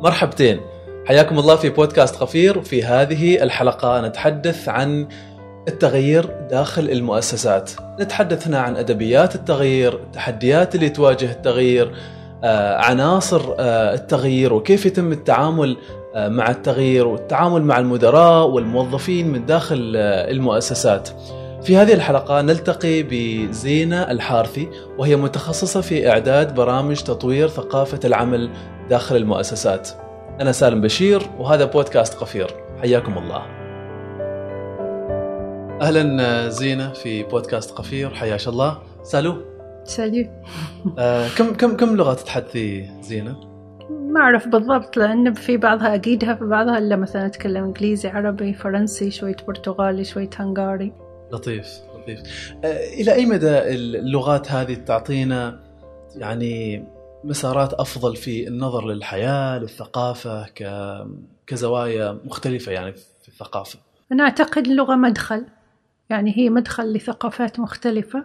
مرحبتين. حياكم الله في بودكاست قفير في هذه الحلقة نتحدث عن التغيير داخل المؤسسات. نتحدث هنا عن أدبيات التغيير التحديات اللي تواجه التغيير آه، عناصر آه، التغيير وكيف يتم التعامل آه، مع التغيير والتعامل مع المدراء والموظفين من داخل المؤسسات. في هذه الحلقة نلتقي بزينة الحارثي وهي متخصصة في إعداد برامج تطوير ثقافة العمل داخل المؤسسات. أنا سالم بشير وهذا بودكاست قفير. حياكم الله. أهلا زينة في بودكاست قفير. حياش الله. سالو. سالو آه كم كم كم لغة تتحدثي زينة؟ ما أعرف بالضبط لأن في بعضها أكيدها في بعضها إلا مثلا أتكلم إنجليزي عربي فرنسي شوية برتغالي شوية هنغاري. لطيف لطيف. آه إلى أي مدى اللغات هذه تعطينا يعني مسارات أفضل في النظر للحياة للثقافة. كزوايا مختلفة يعني في الثقافة؟ أنا أعتقد اللغة مدخل. يعني هي مدخل لثقافات مختلفة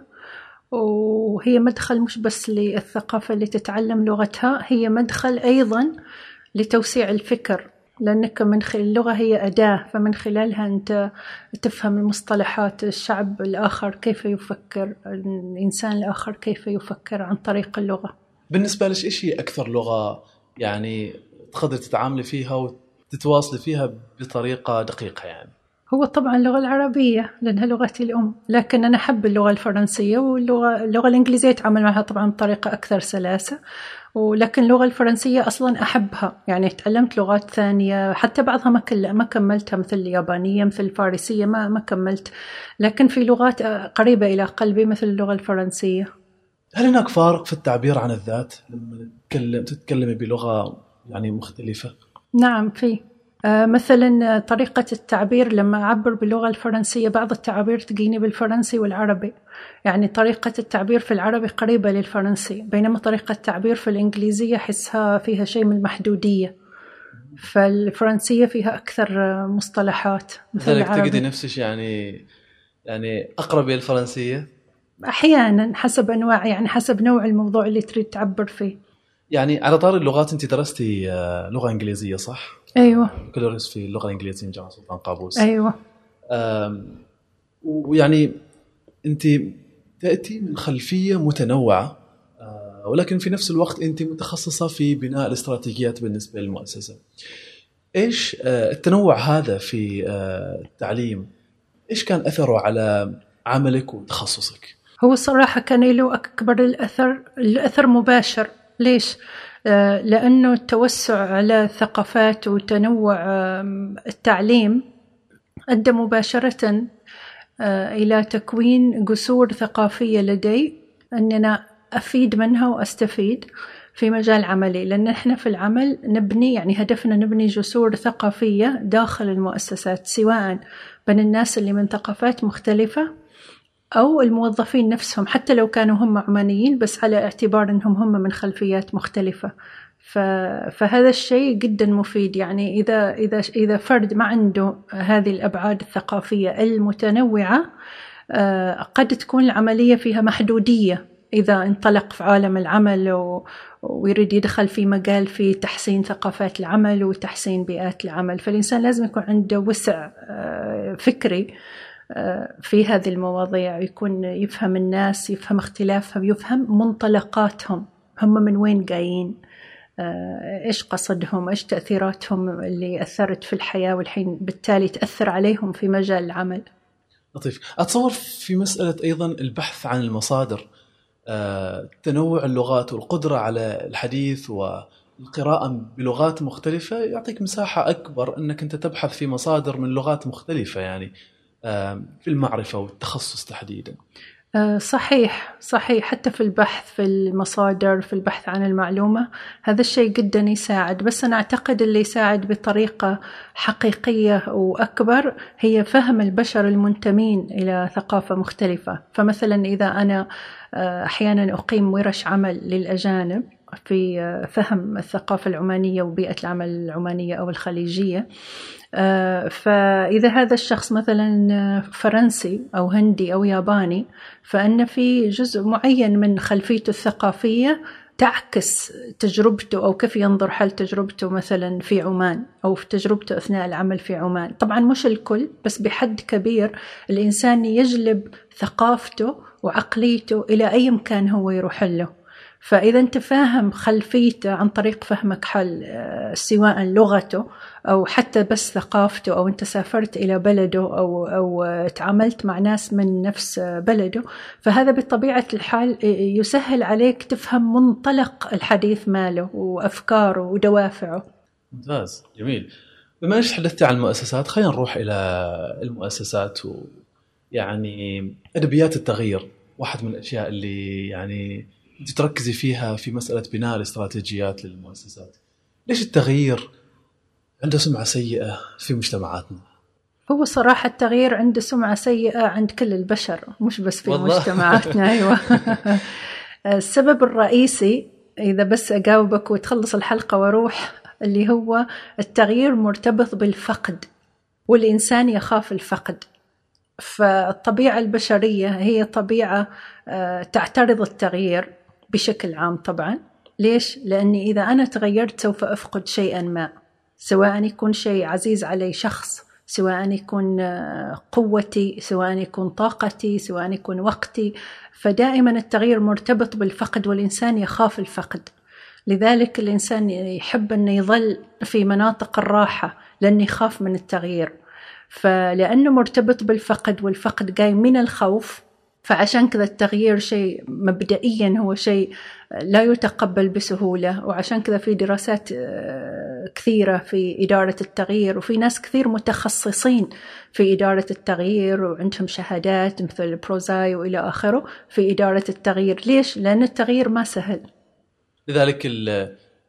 وهي مدخل مش بس للثقافة اللي تتعلم لغتها هي مدخل أيضا لتوسيع الفكر. لأنك من خلال اللغة هي أداة فمن خلالها أنت تفهم المصطلحات الشعب الآخر كيف يفكر الإنسان الآخر كيف يفكر عن طريق اللغة. بالنسبة لك إيش هي أكثر لغة يعني تقدر تتعاملي فيها وتتواصلي فيها بطريقة دقيقة يعني؟ هو طبعا اللغة العربية لأنها لغتي الأم. لكن أنا أحب اللغة الفرنسية واللغة اللغة الإنجليزية أتعامل معها طبعا بطريقة أكثر سلاسة. ولكن اللغة الفرنسية أصلا أحبها. يعني تعلمت لغات ثانية حتى بعضها ما كل ما كملتها مثل اليابانية مثل الفارسية ما ما كملت. لكن في لغات قريبة إلى قلبي مثل اللغة الفرنسية. هل هناك فارق في التعبير عن الذات لما تتكلم تتكلمي بلغة يعني مختلفة؟ نعم في. مثلا طريقة التعبير لما أعبر باللغة الفرنسية بعض التعابير تجيني بالفرنسي والعربي. يعني طريقة التعبير في العربي قريبة للفرنسي بينما طريقة التعبير في الإنجليزية أحسها فيها شيء من المحدودية. فالفرنسية فيها أكثر مصطلحات مثل العربي. تجدي نفسك يعني يعني أقرب إلى الفرنسية؟ أحيانا حسب أنواع يعني حسب نوع الموضوع اللي تريد تعبر فيه. يعني على طار اللغات أنت درستي آه، لغة إنجليزية صح؟ أيوه بكالوريوس في اللغة الإنجليزية جامعه سلطان قابوس أيوه ويعني أنت تأتي من خلفية متنوعة آه، ولكن في نفس الوقت أنت متخصصة في بناء الاستراتيجيات بالنسبة للمؤسسة. إيش آه، التنوع هذا في التعليم إيش كان أثره على عملك وتخصصك؟ هو الصراحة كان له أكبر الأثر الأثر مباشر ليش؟ آه، لأنه التوسع على الثقافات وتنوع التعليم أدى مباشرة آه، إلى تكوين جسور ثقافية لدي أننا أفيد منها وأستفيد في مجال عملي. لأن إحنا في العمل نبني يعني هدفنا نبني جسور ثقافية داخل المؤسسات سواء بين الناس اللي من ثقافات مختلفة أو الموظفين نفسهم حتى لو كانوا هم عمانيين بس على اعتبار أنهم هم من خلفيات مختلفة. فهذا الشيء جدا مفيد. يعني إذا إذا إذا فرد ما عنده هذه الأبعاد الثقافية المتنوعة آه، قد تكون العملية فيها محدودية. إذا انطلق في عالم العمل. ويريد يدخل في مجال في تحسين ثقافات العمل وتحسين بيئات العمل. فالإنسان لازم يكون عنده وسع آه، فكري في هذه المواضيع يكون يفهم الناس يفهم اختلافهم يفهم منطلقاتهم. هم من وين جايين؟ آه، إيش قصدهم؟ إيش تأثيراتهم اللي أثرت في الحياة والحين بالتالي تأثر عليهم في مجال العمل؟ لطيف. أتصور في مسألة أيضا البحث عن المصادر. آه، تنوع اللغات والقدرة على الحديث والقراءة بلغات مختلفة يعطيك مساحة أكبر إنك أنت تبحث في مصادر من لغات مختلفة يعني. في المعرفة والتخصص تحديدا. آه، صحيح صحيح. حتى في البحث في المصادر في البحث عن المعلومة هذا الشيء جدا يساعد. بس أنا أعتقد اللي يساعد بطريقة حقيقية وأكبر هي فهم البشر المنتمين إلى ثقافة مختلفة. فمثلا إذا أنا آه، أحيانا أقيم ورش عمل للأجانب في آه، فهم الثقافة العمانية وبيئة العمل العمانية أو الخليجية آه، فإذا هذا الشخص مثلا فرنسي أو هندي أو ياباني فإن في جزء معين من خلفيته الثقافية تعكس تجربته أو كيف ينظر حل تجربته مثلا في عمان أو في تجربته أثناء العمل في عمان. طبعا مش الكل بس بحد كبير الإنسان يجلب ثقافته وعقليته إلى أي مكان هو يروح له. فإذا أنت فاهم خلفيته عن طريق فهمك حل آه، سواء لغته أو حتى بس ثقافته أو أنت سافرت إلى بلده أو أو تعاملت مع ناس من نفس بلده فهذا بطبيعة الحال يسهل عليك تفهم منطلق الحديث ماله وأفكاره ودوافعه. ممتاز جميل. بما إنك تحدثت عن المؤسسات خلينا نروح إلى المؤسسات ويعني أدبيات التغيير واحد من الأشياء اللي يعني انت تركزي فيها في مسألة بناء الاستراتيجيات للمؤسسات. ليش التغيير عنده سمعة سيئة في مجتمعاتنا هو صراحة التغيير عنده سمعة سيئة عند كل البشر مش بس في والله. مجتمعاتنا أيوة السبب الرئيسي إذا بس أجاوبك وتخلص الحلقة وأروح اللي هو التغيير مرتبط بالفقد والإنسان يخاف الفقد فالطبيعة البشرية هي طبيعة آه، تعترض التغيير بشكل عام طبعا. ليش؟ لأني إذا أنا تغيرت سوف أفقد شيئا ما. سواء يكون شيء عزيز علي شخص سواء يكون آه، قوتي سواء يكون طاقتي سواء يكون وقتي. فدائما التغيير مرتبط بالفقد والإنسان يخاف الفقد. لذلك الإنسان يحب أنه يظل في مناطق الراحة لأنه يخاف من التغيير. فلأنه مرتبط بالفقد والفقد جاي من الخوف فعشان كذا التغيير شيء مبدئيا هو شيء لا يتقبل بسهولة وعشان كذا في دراسات آه، كثيرة في إدارة التغيير وفي ناس كثير متخصصين في إدارة التغيير وعندهم شهادات مثل بروزاي وإلى آخره في إدارة التغيير. ليش؟ لأن التغيير ما سهل. لذلك ال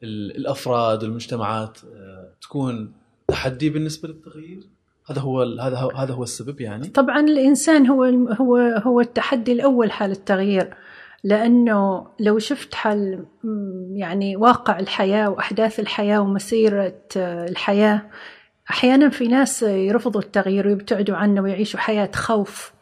ال الأفراد والمجتمعات آه، تكون تحدي بالنسبة للتغيير؟ هذا هو هذا هذا هو السبب يعني؟ طبعا الإنسان هو هو هو التحدي الأول حال التغيير لأنه لو شفت حال يعني واقع الحياة وأحداث الحياة ومسيرة الحياة أحيانا في ناس يرفضوا التغيير ويبتعدوا عنه ويعيشوا حياة خوف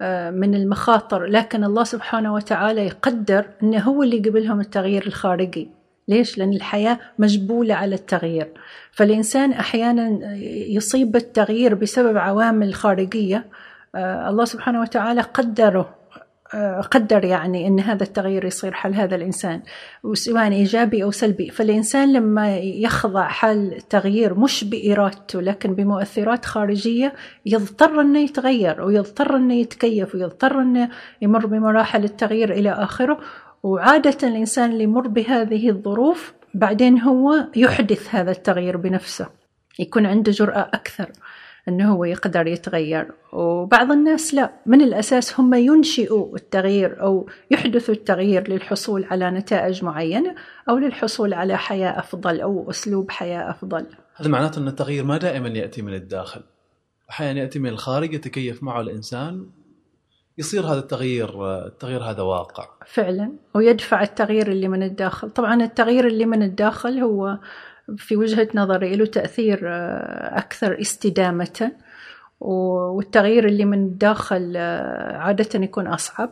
آه، من المخاطر. لكن الله سبحانه وتعالى يقدر إنه هو اللي قبلهم التغيير الخارجي. ليش؟ لأن الحياة مجبولة على التغيير. فالإنسان أحيانا يصيب التغيير بسبب عوامل خارجية. آه، الله سبحانه وتعالى قدره آه، قدر يعني إن هذا التغيير يصير حال هذا الإنسان سواء إيجابي أو سلبي. فالإنسان لما يخضع حال تغيير مش بإرادته لكن بمؤثرات خارجية يضطر إنه يتغير ويضطر إنه يتكيف ويضطر إنه يمر بمراحل التغيير إلى آخره. وعادة الإنسان اللي يمر بهذه الظروف بعدين هو يحدث هذا التغيير بنفسه. يكون عنده جرأة أكثر أنه هو يقدر يتغير. وبعض الناس لا من الأساس هم ينشئوا التغيير أو يحدثوا التغيير للحصول على نتائج معينة أو للحصول على حياة أفضل أو أسلوب حياة أفضل. هذا معناته أن التغيير ما دائما يأتي من الداخل. أحيانا يأتي من الخارج يتكيف معه الإنسان يصير هذا التغيير التغيير هذا واقع. فعلا. ويدفع التغيير اللي من الداخل. طبعا التغيير اللي من الداخل هو في وجهة نظري له تأثير آه، أكثر استدامة. والتغيير اللي من الداخل آه، عادة يكون أصعب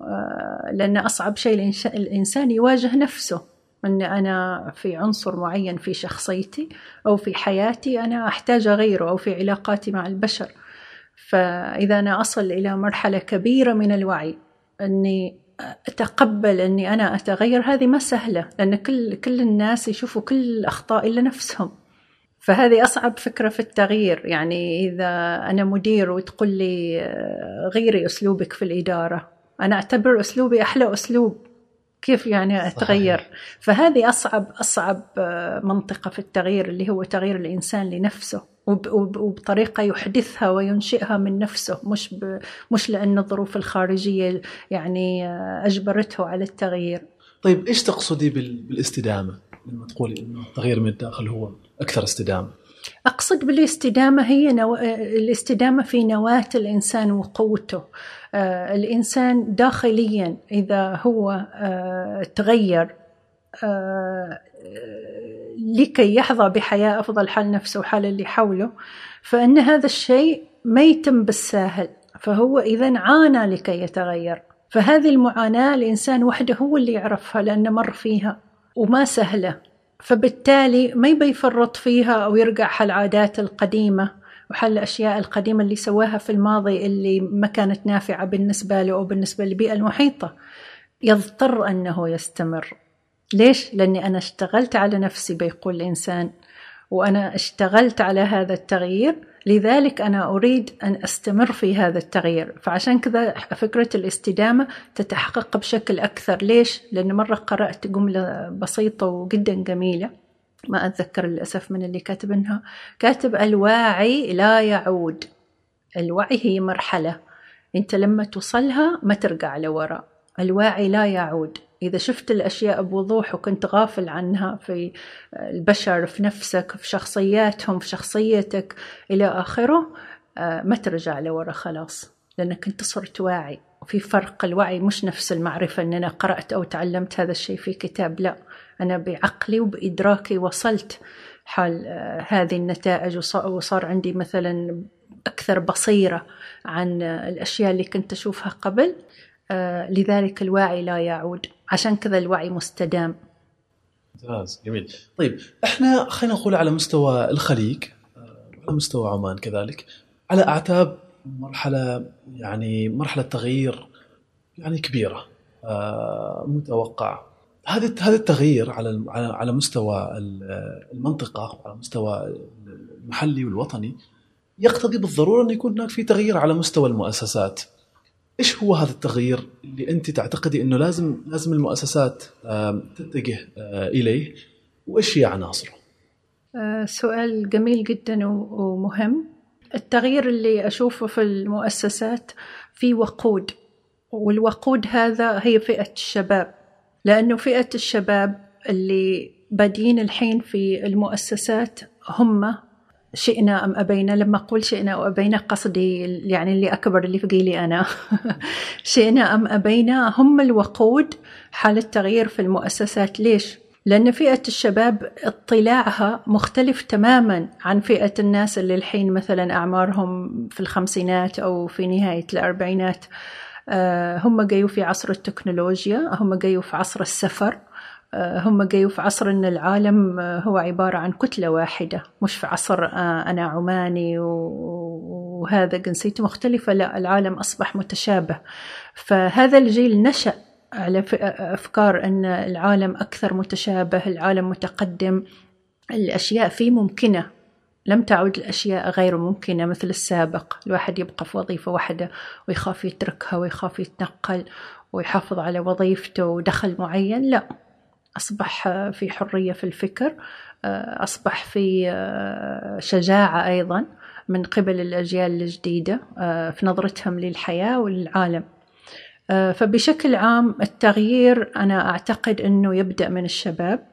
آه، لأن أصعب شيء الإنسان يواجه نفسه. أن أنا في عنصر معين في شخصيتي أو في حياتي أنا أحتاج أغيره أو في علاقاتي مع البشر. فإذا أنا أصل إلى مرحلة كبيرة من الوعي أني أتقبل أني أنا أتغير هذه ما سهلة لأن كل كل الناس يشوفوا كل الأخطاء إلا نفسهم. فهذه أصعب فكرة في التغيير يعني إذا أنا مدير وتقول لي غيري أسلوبك في الإدارة أنا أعتبر أسلوبي أحلى أسلوب. كيف يعني أتغير؟ صحيح. فهذه أصعب أصعب منطقة في التغيير اللي هو تغيير الإنسان لنفسه وبطريقة يحدثها وينشئها من نفسه مش ب... مش لأن الظروف الخارجية يعني أجبرته على التغيير. طيب إيش تقصدي بالاستدامة؟ لما تقولي أن التغيير من الداخل هو أكثر استدامة. أقصد بالاستدامة هي نو... الاستدامة في نواة الإنسان وقوته. آه الإنسان داخليا إذا هو آه تغير آه لكي يحظى بحياة أفضل حال نفسه وحال اللي حوله فإن هذا الشيء ما يتم بالساهل فهو إذا عانى لكي يتغير. فهذه المعاناة الإنسان وحده هو اللي يعرفها لأنه مر فيها وما سهلة. فبالتالي ما يبي يفرط فيها أو يرجع على العادات القديمة. وحل الأشياء القديمة اللي سواها في الماضي اللي ما كانت نافعة بالنسبة له أو بالنسبة للبيئة المحيطة. يضطر أنه يستمر. ليش؟ لأني أنا اشتغلت على نفسي بيقول الإنسان وأنا اشتغلت على هذا التغيير. لذلك أنا أريد أن أستمر في هذا التغيير. فعشان كذا فكرة الاستدامة تتحقق بشكل أكثر. ليش؟ لأن مرة قرأت جملة بسيطة وجدا جميلة. ما أتذكر للأسف من اللي كاتبنها كاتب الواعي لا يعود. الوعي هي مرحلة. أنت لما توصلها ما ترجع لورا. الواعي لا يعود. إذا شفت الأشياء بوضوح وكنت غافل عنها في البشر في نفسك في شخصياتهم في شخصيتك إلى آخره آه، ما ترجع لورا خلاص. لأنك أنت صرت واعي. وفي فرق الوعي مش نفس المعرفة أن أنا قرأت أو تعلمت هذا الشيء في كتاب لا. أنا بعقلي وبإدراكي وصلت حال آه، هذه النتائج وصار عندي مثلا أكثر بصيرة عن الأشياء اللي كنت أشوفها قبل آه، لذلك الواعي لا يعود. عشان كذا الوعي مستدام. ممتاز جميل. طيب إحنا خلينا نقول على مستوى الخليج آه، على مستوى عمان كذلك على أعتاب مرحلة يعني مرحلة تغيير يعني كبيرة متوقع. هذا هذا التغيير على على مستوى المنطقة وعلى مستوى المحلي والوطني يقتضي بالضرورة انه يكون هناك في تغيير على مستوى المؤسسات. إيش هو هذا التغيير اللي أنت تعتقدي إنه لازم لازم المؤسسات تتجه آه، إليه وإيش هي عناصره؟ آه، سؤال جميل جدا ومهم. التغيير اللي أشوفه في المؤسسات في وقود والوقود هذا هي فئة الشباب لأنه فئة الشباب اللي بادين الحين في المؤسسات هم شئنا أم أبينا. لما أقول شئنا أو أبينا قصدي يعني اللي أكبر اللي في جيلي أنا. شئنا أم أبينا هم الوقود حال التغيير في المؤسسات. ليش؟ لأن فئة الشباب اطلاعها مختلف تماما عن فئة الناس اللي الحين مثلا أعمارهم في الخمسينات أو في نهاية الأربعينات. هم جايوا في عصر التكنولوجيا هم جايوا في عصر السفر آه، هم جايوا في عصر إن العالم آه، هو عبارة عن كتلة واحدة مش في عصر أنا عماني وهذا جنسيته مختلفة لا العالم أصبح متشابه. فهذا الجيل نشأ على أفكار إن العالم أكثر متشابه العالم متقدم الأشياء فيه ممكنة. لم تعد الأشياء غير ممكنة مثل السابق. الواحد يبقى في وظيفة واحدة ويخاف يتركها ويخاف يتنقل ويحافظ على وظيفته ودخل معين. لا أصبح في حرية في الفكر أصبح في شجاعة أيضا من قبل الأجيال الجديدة في نظرتهم للحياة وللعالم فبشكل عام التغيير أنا أعتقد أنه يبدأ من الشباب.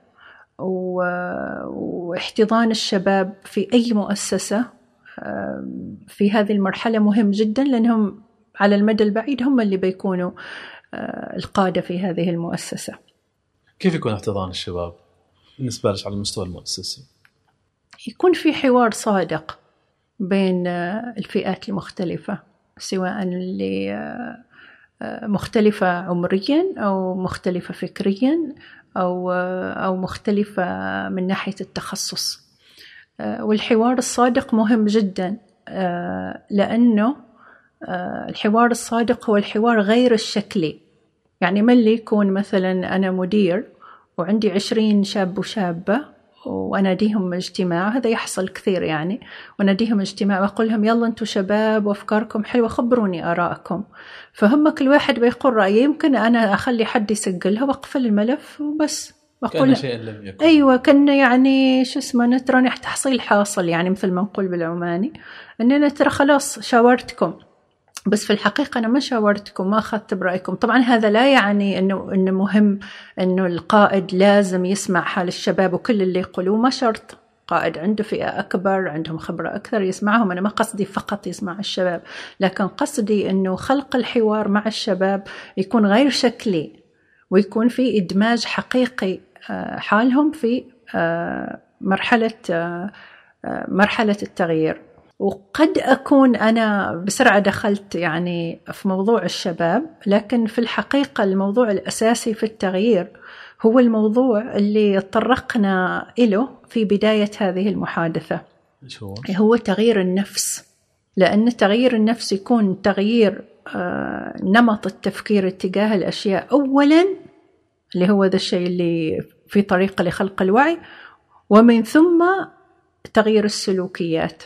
واحتضان الشباب في أي مؤسسة في هذه المرحلة مهم جدا لأنهم على المدى البعيد هم اللي بيكونوا آه، القادة في هذه المؤسسة كيف يكون احتضان الشباب بالنسبة لك على المستوى المؤسسي؟ يكون في حوار صادق بين آه، الفئات المختلفة سواء اللي آه، مختلفة عمريا أو مختلفة فكريا أو أو مختلفة من ناحية التخصص. آه، والحوار الصادق مهم جدا. آه، لأنه آه، الحوار الصادق هو الحوار غير الشكلي. يعني ما اللي يكون مثلا أنا مدير وعندي عشرين شاب وشابة وأناديهم اجتماع هذا يحصل كثير يعني. وأناديهم اجتماع وأقول لهم يلا أنتم شباب وأفكاركم حلوة خبروني آرائكم. فهم كل واحد بيقول رأيه يمكن أنا أخلي حد يسجلها وأقفل الملف وبس. بقول شيء لم يكن. أيوه كنا يعني شو اسمه ترى تحصيل حاصل يعني مثل ما نقول بالعماني. إننا ترى خلاص شاورتكم. بس في الحقيقة أنا ما شاورتكم ما أخذت برأيكم. طبعا هذا لا يعني أنه, إنه مهم أنه القائد لازم يسمع حال الشباب وكل اللي يقولوه. ما شرط قائد عنده فئة أكبر عندهم خبرة أكثر يسمعهم. أنا ما قصدي فقط يسمع الشباب لكن قصدي أنه خلق الحوار مع الشباب يكون غير شكلي ويكون في إدماج حقيقي آه، حالهم في آه، مرحلة آه، مرحلة التغيير. وقد أكون أنا بسرعة دخلت يعني في موضوع الشباب لكن في الحقيقة الموضوع الأساسي في التغيير هو الموضوع اللي تطرقنا له في بداية هذه المحادثة. هو؟ هو تغيير النفس لأن تغيير النفس يكون تغيير آه، نمط التفكير اتجاه الأشياء. أولا اللي هو ذا الشيء اللي في طريقة لخلق الوعي ومن ثم تغيير السلوكيات.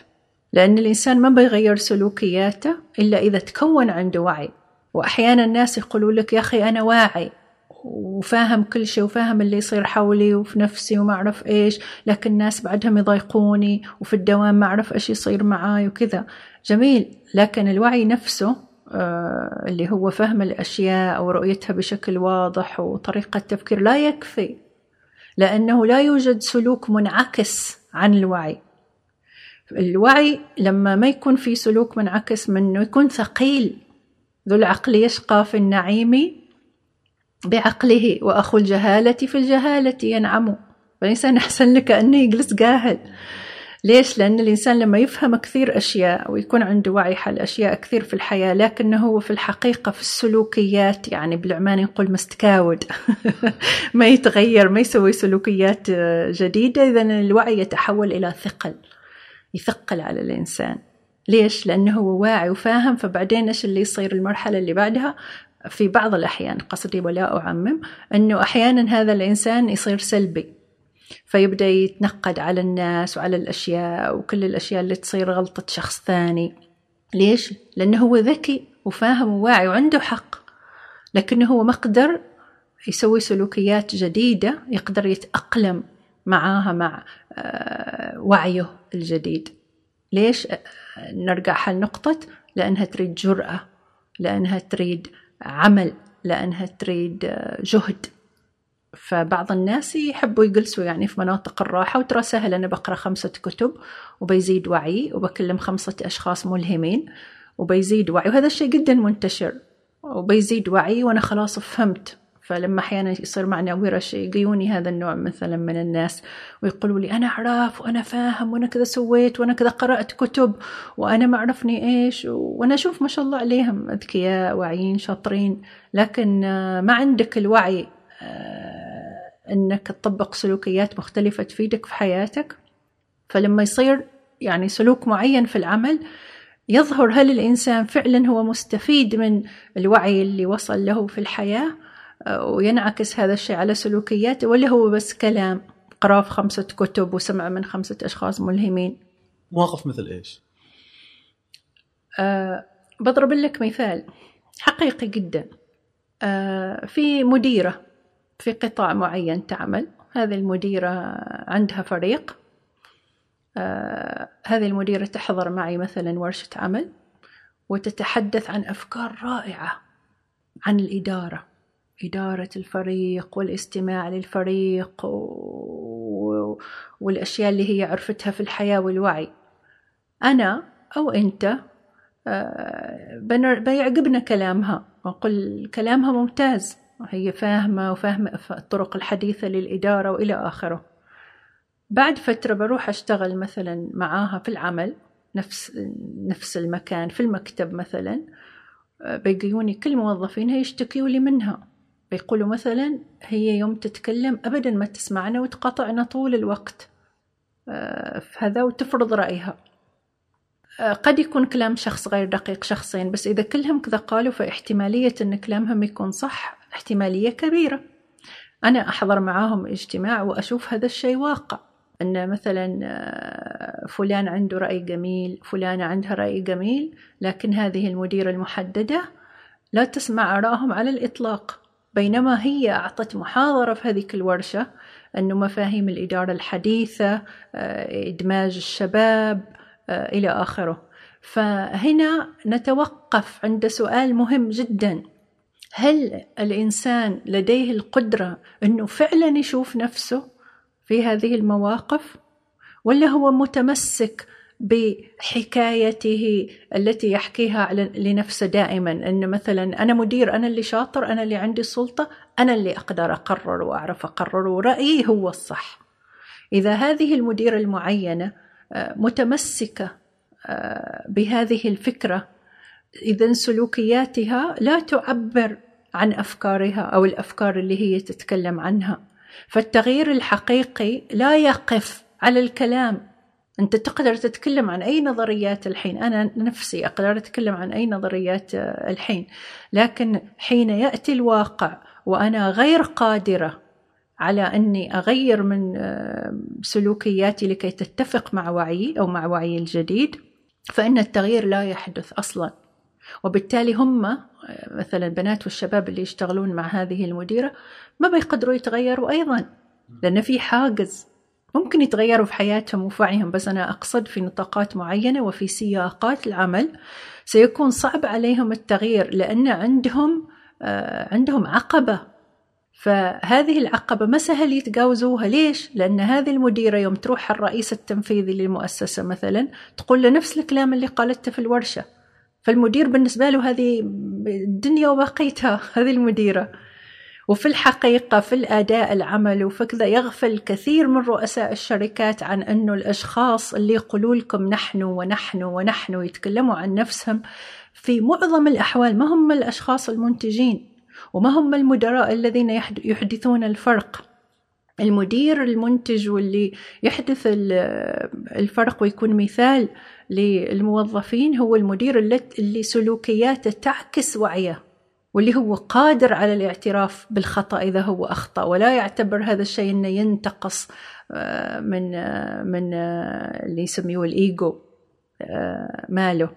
لأن الإنسان ما بيغير سلوكياته إلا إذا تكون عنده وعي. وأحيانا الناس يقولوا لك يا أخي أنا واعي وفاهم كل شيء وفاهم اللي يصير حولي وفي نفسي وما أعرف إيش لكن الناس بعدهم يضايقوني وفي الدوام ما أعرف إيش يصير معاي وكذا. جميل. لكن الوعي نفسه آه، اللي هو فهم الأشياء ورؤيتها بشكل واضح وطريقة تفكير لا يكفي. لأنه لا يوجد سلوك منعكس عن الوعي. الوعي لما ما يكون في سلوك منعكس منه يكون ثقيل. ذو العقل يشقى في النعيم بعقله وأخو الجهالة في الجهالة ينعم. فالإنسان أحسن لك أنه يجلس جاهل. ليش؟ لأن الإنسان لما يفهم كثير أشياء ويكون عنده وعي حل أشياء كثير في الحياة لكنه هو في الحقيقة في السلوكيات يعني بالعماني نقول مستكاود. ما يتغير ما يسوي سلوكيات جديدة إذا الوعي يتحول إلى ثقل. يثقل على الإنسان. ليش؟ لأنه هو واعي وفاهم فبعدين إيش اللي يصير؟ المرحلة اللي بعدها في بعض الأحيان قصدي ولا أعمم أنه أحيانا هذا الإنسان يصير سلبي. فيبدأ يتنقد على الناس وعلى الأشياء وكل الأشياء اللي تصير غلطة شخص ثاني. ليش؟ لأنه هو ذكي وفاهم وواعي وعنده حق. لكنه هو ما قدر يسوي سلوكيات جديدة يقدر يتأقلم. معاها مع آه، وعيه الجديد. ليش نرجع هالنقطة؟ لأنها تريد جرأة لأنها تريد عمل لأنها تريد آه، جهد. فبعض الناس يحبوا يجلسوا يعني في مناطق الراحة وترى سهل. أنا بقرأ خمسة كتب وبيزيد وعي وبكلم خمسة أشخاص ملهمين وبيزيد وعي وهذا الشيء جدا منتشر. وبيزيد وعي وأنا خلاص فهمت فلما أحيانا يصير معنا ورش يجيوني هذا النوع مثلا من الناس ويقولوا لي أنا أعرف وأنا فاهم وأنا كذا سويت وأنا كذا قرأت كتب وأنا ما عرفني إيش وأنا أشوف ما شاء الله عليهم أذكياء واعيين شاطرين. لكن ما عندك الوعي آه، أنك تطبق سلوكيات مختلفة تفيدك في حياتك. فلما يصير يعني سلوك معين في العمل يظهر هل الإنسان فعلا هو مستفيد من الوعي اللي وصل له في الحياة وينعكس هذا الشيء على سلوكياته ولا هو بس كلام قرأ في خمسة كتب وسمع من خمسة أشخاص ملهمين. مواقف مثل إيش؟ أه بضرب لك مثال حقيقي جدا. أه في مديرة في قطاع معين تعمل هذه المديرة عندها فريق. أه هذه المديرة تحضر معي مثلا ورشة عمل وتتحدث عن أفكار رائعة عن الإدارة. إدارة الفريق والاستماع للفريق و... والأشياء اللي هي عرفتها في الحياة والوعي. أنا أو أنت آه، بيعجبنا كلامها. ونقول كلامها ممتاز. هي فاهمة وفاهمة الطرق الحديثة للإدارة وإلى آخره. بعد فترة بروح أشتغل مثلا معاها في العمل نفس نفس المكان في المكتب مثلا. آه، بيجيوني كل موظفين يشتكيوا لي منها. بيقولوا مثلا هي يوم تتكلم أبدا ما تسمعنا وتقاطعنا طول الوقت آه، في هذا وتفرض رأيها. آه، قد يكون كلام شخص غير دقيق شخصين بس إذا كلهم كذا قالوا فاحتمالية أن كلامهم يكون صح احتمالية كبيرة. أنا أحضر معاهم اجتماع وأشوف هذا الشيء واقع. أن مثلا آه، فلان عنده رأي جميل فلانة عندها رأي جميل لكن هذه المديرة المحددة لا تسمع آرائهم على الإطلاق. بينما هي أعطت محاضرة في هذه الورشة أنه مفاهيم الإدارة الحديثة آه، إدماج الشباب آه، إلى آخره. فهنا نتوقف عند سؤال مهم جدا. هل الإنسان لديه القدرة أنه فعلا يشوف نفسه في هذه المواقف ولا هو متمسك بحكايته التي يحكيها لنفسه دائما. أن مثلا أنا مدير أنا اللي شاطر أنا اللي عندي السلطة أنا اللي أقدر أقرر وأعرف أقرر ورأيي هو الصح. إذا هذه المديرة المعينة آه، متمسكة آه، بهذه الفكرة إذا سلوكياتها لا تعبر عن أفكارها أو الأفكار اللي هي تتكلم عنها. فالتغيير الحقيقي لا يقف على الكلام أنت تقدر تتكلم عن أي نظريات الحين. أنا نفسي أقدر أتكلم عن أي نظريات الحين. لكن حين يأتي الواقع وأنا غير قادرة على أني أغير من سلوكياتي لكي تتفق مع وعيي أو مع وعيي الجديد فإن التغيير لا يحدث أصلا. وبالتالي هم مثلا البنات والشباب اللي يشتغلون مع هذه المديرة ما بيقدروا يتغيروا أيضا لأن في حاجز ممكن يتغيروا في حياتهم وفي وعيهم بس أنا أقصد في نطاقات معينة وفي سياقات العمل سيكون صعب عليهم التغيير لأن عندهم آه، عندهم عقبة. فهذه العقبة ما سهل يتجاوزوها. ليش؟ لأن هذه المديرة يوم تروح الرئيس التنفيذي للمؤسسة مثلا تقول له نفس الكلام اللي قالته في الورشة. فالمدير بالنسبة له هذه الدنيا وبقيتها هذه المديرة. وفي الحقيقة في الأداء العمل وفي كذا يغفل كثير من رؤساء الشركات عن أنه الأشخاص اللي يقولوا لكم نحن ونحن ونحن ويتكلموا عن نفسهم في معظم الأحوال ما هم الأشخاص المنتجين وما هم المدراء الذين يحدثون الفرق. المدير المنتج واللي يحدث الفرق ويكون مثال للموظفين هو المدير اللي سلوكياته تعكس وعيه. واللي هو قادر على الاعتراف بالخطأ إذا هو أخطأ ولا يعتبر هذا الشيء أنه ينتقص آه، من آه، من آه، اللي يسميه الإيجو ماله.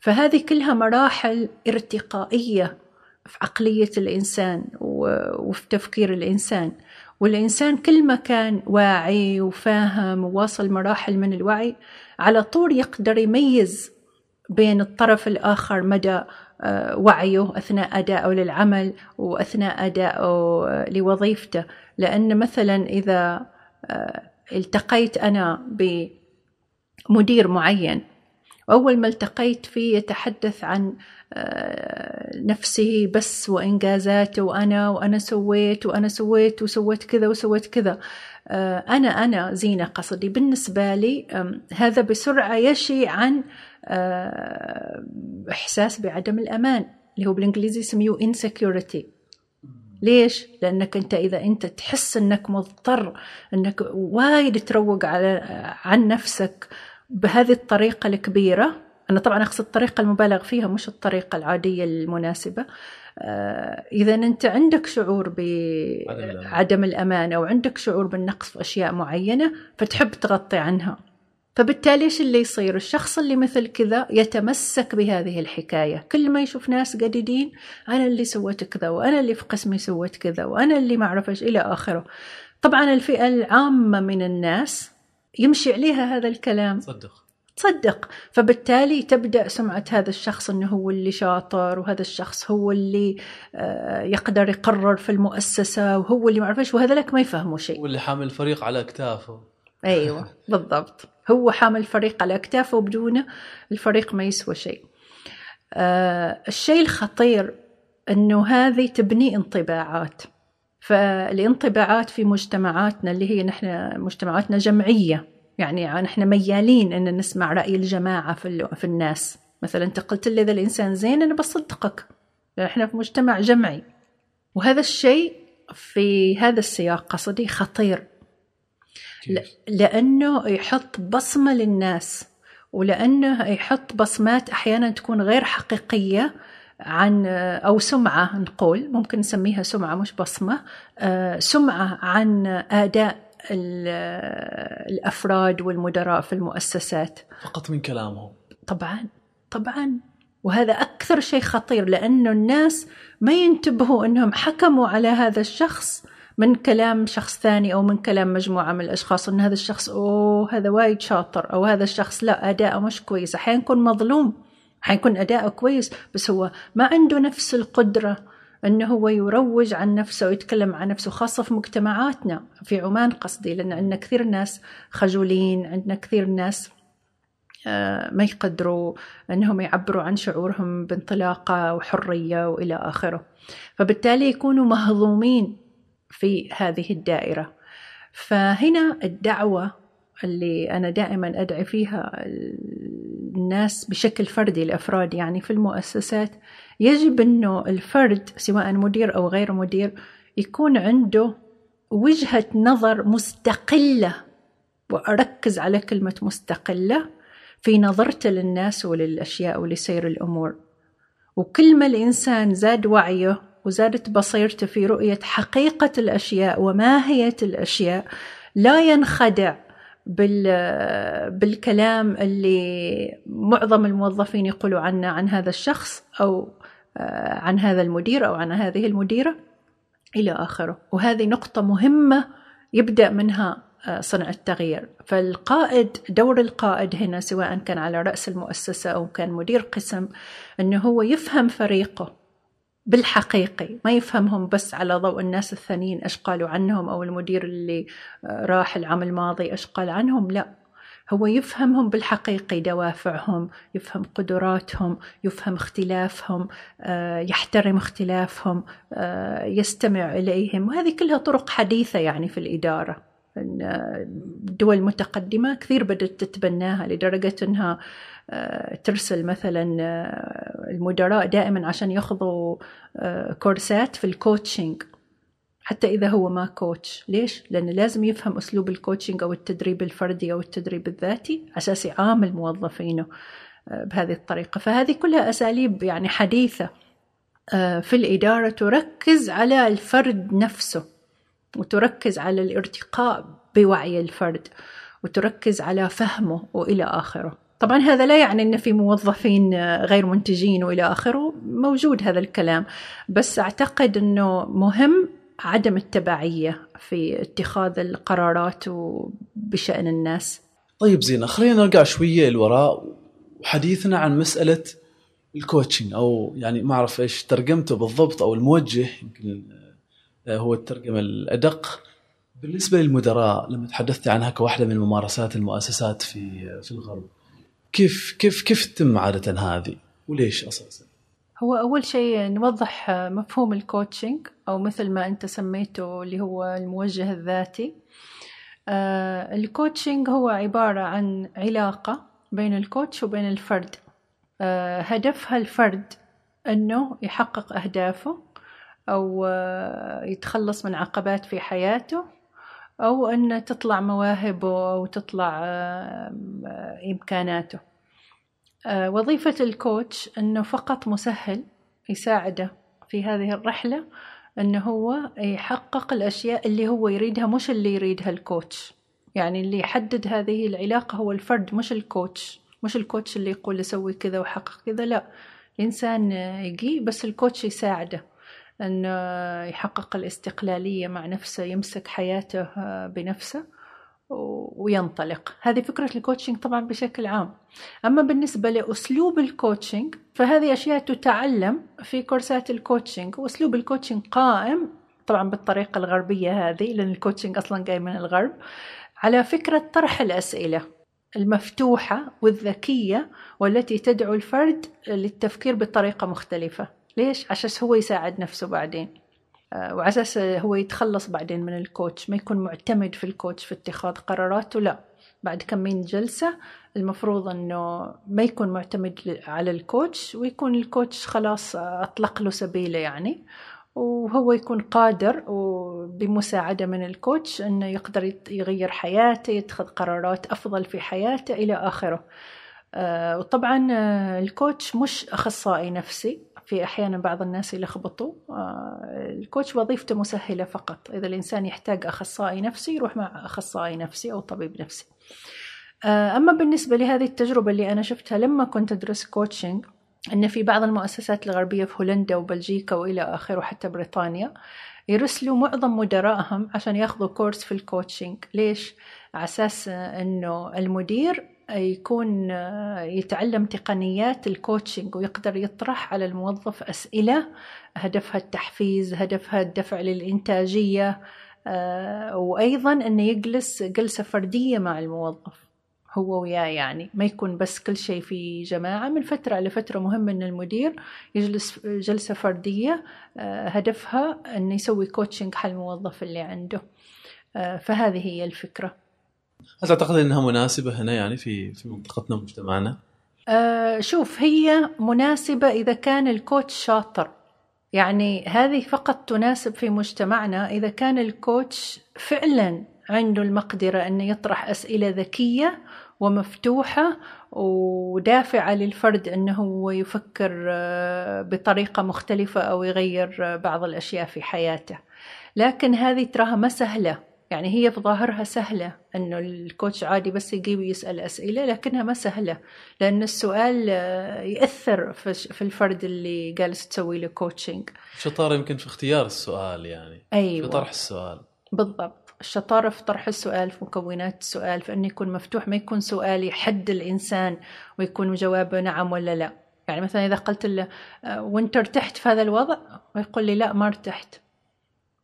فهذه كلها مراحل ارتقائية في عقلية الإنسان وفي تفكير الإنسان. والإنسان كل ما كان واعي وفاهم وواصل مراحل من الوعي على طول يقدر يميز بين الطرف الآخر مدى وعيه أثناء أدائه للعمل وأثناء أدائه لوظيفته. لأن مثلا إذا آه، التقيت أنا بمدير معين وأول ما التقيت فيه يتحدث عن آه، نفسه بس وإنجازاته وأنا وأنا سويت وأنا سويت وسويت كذا وسويت كذا. أنا أنا زينة قصدي. بالنسبة لي هذا بسرعة يشي عن آه، إحساس بعدم الأمان اللي هو بالإنجليزي يسميه insecurity. ليش؟ لأنك أنت إذا أنت تحس أنك مضطر أنك وايد تروق على عن نفسك بهذه الطريقة الكبيرة. أنا طبعا أقصد الطريقة المبالغ فيها مش الطريقة العادية المناسبة. آه، إذا أنت عندك شعور بعدم الأمان أو عندك شعور بالنقص في أشياء معينة فتحب تغطي عنها. فبالتالي إيش اللي يصير؟ الشخص اللي مثل كذا يتمسك بهذه الحكاية. كل ما يشوف ناس جديدين أنا اللي سويت كذا وأنا اللي في قسمي سويت كذا وأنا اللي ما أعرف إيش إلى آخره. طبعا الفئة العامة من الناس يمشي عليها هذا الكلام. صدق تصدق. فبالتالي تبدأ سمعة هذا الشخص إنه هو اللي شاطر وهذا الشخص هو اللي آه، يقدر يقرر في المؤسسة وهو اللي ما اعرف إيش وهذا لك ما يفهموا شيء. واللي حامل الفريق على اكتافه أيوه بالضبط. هو حامل الفريق على اكتافه وبدونه الفريق ما يسوى شيء. آه الشيء الخطير إنه هذه تبني انطباعات. فالانطباعات في مجتمعاتنا اللي هي نحن مجتمعاتنا جمعية يعني نحن ميالين إن نسمع رأي الجماعة في في الناس. مثلا أنت قلت لي إذا الإنسان زين أنا بصدقك. إحنا في مجتمع جمعي. وهذا الشيء في هذا السياق قصدي خطير. لأنه يحط بصمة للناس ولأنه يحط بصمات أحيانا تكون غير حقيقية عن أو سمعة نقول ممكن نسميها سمعة مش بصمة آه، سمعة عن أداء الأفراد والمدراء في المؤسسات. فقط من كلامهم. طبعا طبعا. وهذا أكثر شيء خطير لأنه الناس ما ينتبهوا أنهم حكموا على هذا الشخص من كلام شخص ثاني أو من كلام مجموعة من الأشخاص أن هذا الشخص أوه هذا وايد شاطر أو هذا الشخص لا أداءه مش كويس. أحيانا يكون مظلوم حيكون أداءه كويس بس هو ما عنده نفس القدرة أنه هو يروج عن نفسه ويتكلم عن نفسه خاصة في مجتمعاتنا. في عمان قصدي لأن عندنا كثير ناس خجولين عندنا كثير ناس آه، ما يقدروا أنهم يعبروا عن شعورهم بانطلاقة وحرية وإلى آخره. فبالتالي يكونوا مهضومين. في هذه الدائرة. فهنا الدعوة اللي أنا دائما أدعي فيها الناس بشكل فردي الأفراد يعني في المؤسسات يجب أنه الفرد سواء مدير أو غير مدير يكون عنده وجهة نظر مستقلة وأركز على كلمة مستقلة في نظرته للناس وللأشياء ولسير الأمور. وكل ما الإنسان زاد وعيه وزادت بصيرته في رؤية حقيقة الأشياء وماهية الأشياء لا ينخدع بالكلام اللي معظم الموظفين يقولوا عنه عن هذا الشخص أو آه، عن هذا المدير أو عن هذه المديرة إلى آخره. وهذه نقطة مهمة يبدأ منها آه، صنع التغيير. فالقائد دور القائد هنا سواء كان على رأس المؤسسة أو كان مدير قسم أنه هو يفهم فريقه بالحقيقي ما يفهمهم بس على ضوء الناس الثانيين إيش قالوا عنهم أو المدير اللي آه، راح العام الماضي إيش قال عنهم لا. هو يفهمهم بالحقيقي دوافعهم يفهم قدراتهم يفهم اختلافهم آه، يحترم اختلافهم آه، يستمع إليهم. وهذه كلها طرق حديثة يعني في الإدارة. الدول المتقدمه كثير بدأت تتبناها لدرجة إنها ترسل مثلا آه، المدراء دائما عشان ياخذوا آه، كورسات في ال coaching حتى إذا هو ما coach ليش؟ لأنه لازم يفهم أسلوب ال coaching أو التدريب الفردي أو التدريب الذاتي أساس يعامل موظفينه بهذه الطريقة. فهذه كلها أساليب يعني حديثة في الإدارة تركز على الفرد نفسه وتركز على الارتقاء بوعي الفرد وتركز على فهمه وإلى آخره. طبعا هذا لا يعني إن في موظفين غير منتجين وإلى آخره موجود هذا الكلام. بس أعتقد إنه مهم عدم التبعية في اتخاذ القرارات بشأن الناس. طيب زين خلينا نرجع شوية لوراء وحديثنا عن مسألة الكوتشنج أو يعني ما أعرف إيش ترجمته بالضبط أو الموجه يمكن هو الترجمة الأدق. بالنسبة للمدراء لما تحدثت عنها كواحدة من ممارسات المؤسسات في في الغرب كيف كيف كيف تتم عادة هذه؟ وليش أساسا؟ هو أول شيء نوضح مفهوم ال coaching أو مثل ما أنت سميته اللي هو الموجه الذاتي. آه ال coaching هو عبارة عن علاقة بين ال coach وبين الفرد. آه هدفها الفرد إنه يحقق أهدافه أو آه يتخلص من عقبات في حياته أو أن تطلع مواهبه أو تطلع آه، إمكاناته. آه، وظيفة الكوتش أنه فقط مسهل يساعده في هذه الرحلة أنه هو يحقق الأشياء اللي هو يريدها مش اللي يريدها الكوتش. يعني اللي يحدد هذه العلاقة هو الفرد مش الكوتش. مش الكوتش اللي يقول سوي كذا وحقق كذا لا. الإنسان يجي بس ال coach يساعده. أنه يحقق الاستقلالية مع نفسه يمسك حياته آه، بنفسه وينطلق. هذه فكرة ال coaching طبعا بشكل عام. أما بالنسبة لأسلوب ال coaching فهذه أشياء تتعلم في كورسات ال coaching وأسلوب ال coaching قائم طبعا بالطريقة الغربية هذه لأن ال coaching أصلا جاي من الغرب على فكرة طرح الأسئلة المفتوحة والذكية والتي تدعو الفرد للتفكير بطريقة مختلفة. ليش؟ عشان هو يساعد نفسه بعدين. آه، وعلى أساس هو يتخلص بعدين من الكوتش ما يكون معتمد في الكوتش في اتخاذ قراراته لا. بعد كم من جلسة المفروض إنه ما يكون معتمد على الكوتش ويكون الكوتش خلاص أطلق له سبيله يعني. وهو يكون قادر وبمساعدة من الكوتش إنه يقدر يغير حياته يتخذ قرارات أفضل في حياته إلى آخره. آه، وطبعا آه، ال coach مش أخصائي نفسي. في أحيانا بعض الناس يلخبطوا. آه، ال coach وظيفته مسهلة فقط. إذا الإنسان يحتاج أخصائي نفسي يروح مع أخصائي نفسي أو طبيب نفسي. آه، أما بالنسبة لهذه التجربة اللي أنا شفتها لما كنت أدرس coaching أن في بعض المؤسسات الغربية في هولندا وبلجيكا وإلى آخره وحتى بريطانيا يرسلوا معظم مدراءهم عشان ياخذوا course في ال coaching ليش؟ على أساس أنه المدير يكون يتعلم تقنيات ال coaching ويقدر يطرح على الموظف أسئلة هدفها التحفيز هدفها الدفع للإنتاجية آه، وأيضا أنه يجلس جلسة فردية مع الموظف هو وياه يعني. ما يكون بس كل شيء في جماعة من فترة لفترة مهم أن المدير يجلس جلسة فردية آه، هدفها أنه يسوي coaching حل الموظف اللي عنده. آه، فهذه هي الفكرة. هل تعتقد إنها مناسبة هنا يعني في في منطقتنا ومجتمعنا؟ آه شوف هي مناسبة إذا كان الكوتش شاطر. يعني هذه فقط تناسب في مجتمعنا. إذا كان الكوتش فعلا عنده المقدرة أن يطرح أسئلة ذكية ومفتوحة ودافعة للفرد أنه يفكر آه، بطريقة مختلفة أو يغير آه، بعض الأشياء في حياته. لكن هذه تراها ما سهلة. يعني هي في ظاهرها سهلة أنه الكوتش عادي بس يجيب يسأل أسئلة لكنها ما سهلة لأن السؤال آه، يأثر في الفرد اللي جالس تسوي له كوتشنج شطارة يمكن في اختيار السؤال يعني أيوة. في طرح السؤال. بالضبط. الشطارة في طرح السؤال في مكونات السؤال في أنه يكون مفتوح ما يكون سؤال يحد الإنسان ويكون جوابه نعم ولا لا. يعني مثلا إذا قلت له آه، وإنت ارتحت في هذا الوضع؟ ويقول لي لا ما ارتحت.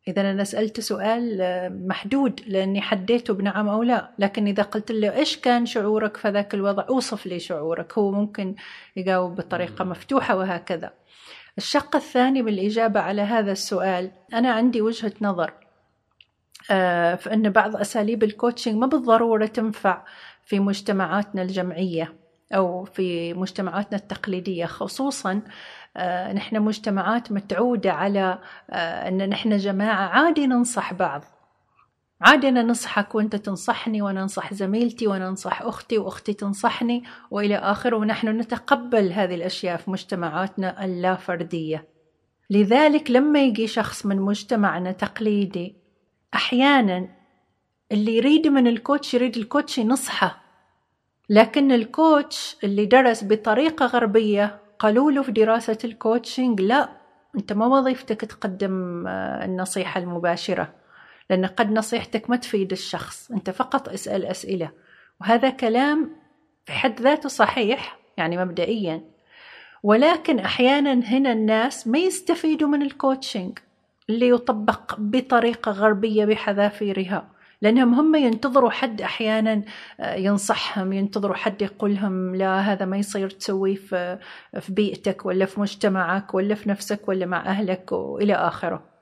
إذا أنا سألت سؤال آه، محدود لأني حديته بنعم أو لا. لكن إذا قلت له إيش كان شعورك؟ في ذاك الوضع أوصف لي شعورك. هو ممكن يجاوب بطريقة مفتوحة وهكذا. الشق الثاني بالإجابة على هذا السؤال أنا عندي وجهة نظر آه، فإن بعض أساليب الكوتشنج ما بالضرورة تنفع في مجتمعاتنا الجمعية أو في مجتمعاتنا التقليدية خصوصا نحن مجتمعات متعودة على آه، أن نحن جماعة عادي ننصح بعض. عادي أنا ننصحك وأنت تنصحني وأنا أنصح زميلتي وأنا أنصح أختي وأختي تنصحني وإلى آخره ونحن نتقبل هذه الأشياء في مجتمعاتنا اللا فردية لذلك لما يجي شخص من مجتمعنا تقليدي أحيانا اللي يريد من ال coach يريد ال coach ينصحه. لكن ال coach اللي درس بطريقة غربية قالوا له في دراسة ال coaching لا أنت ما وظيفتك تقدم آه، النصيحة المباشرة لأن قد نصيحتك ما تفيد الشخص أنت فقط اسأل أسئلة. وهذا كلام في حد ذاته صحيح يعني مبدئيا. ولكن أحيانا هنا الناس ما يستفيدوا من ال coaching اللي يطبق بطريقة غربية بحذافيرها. لأنهم هم ينتظروا حد أحيانا آه، ينصحهم ينتظروا حد يقول لهم لا هذا ما يصير تسويه في بيئتك ولا في مجتمعك ولا في نفسك ولا مع أهلك وإلى آخره.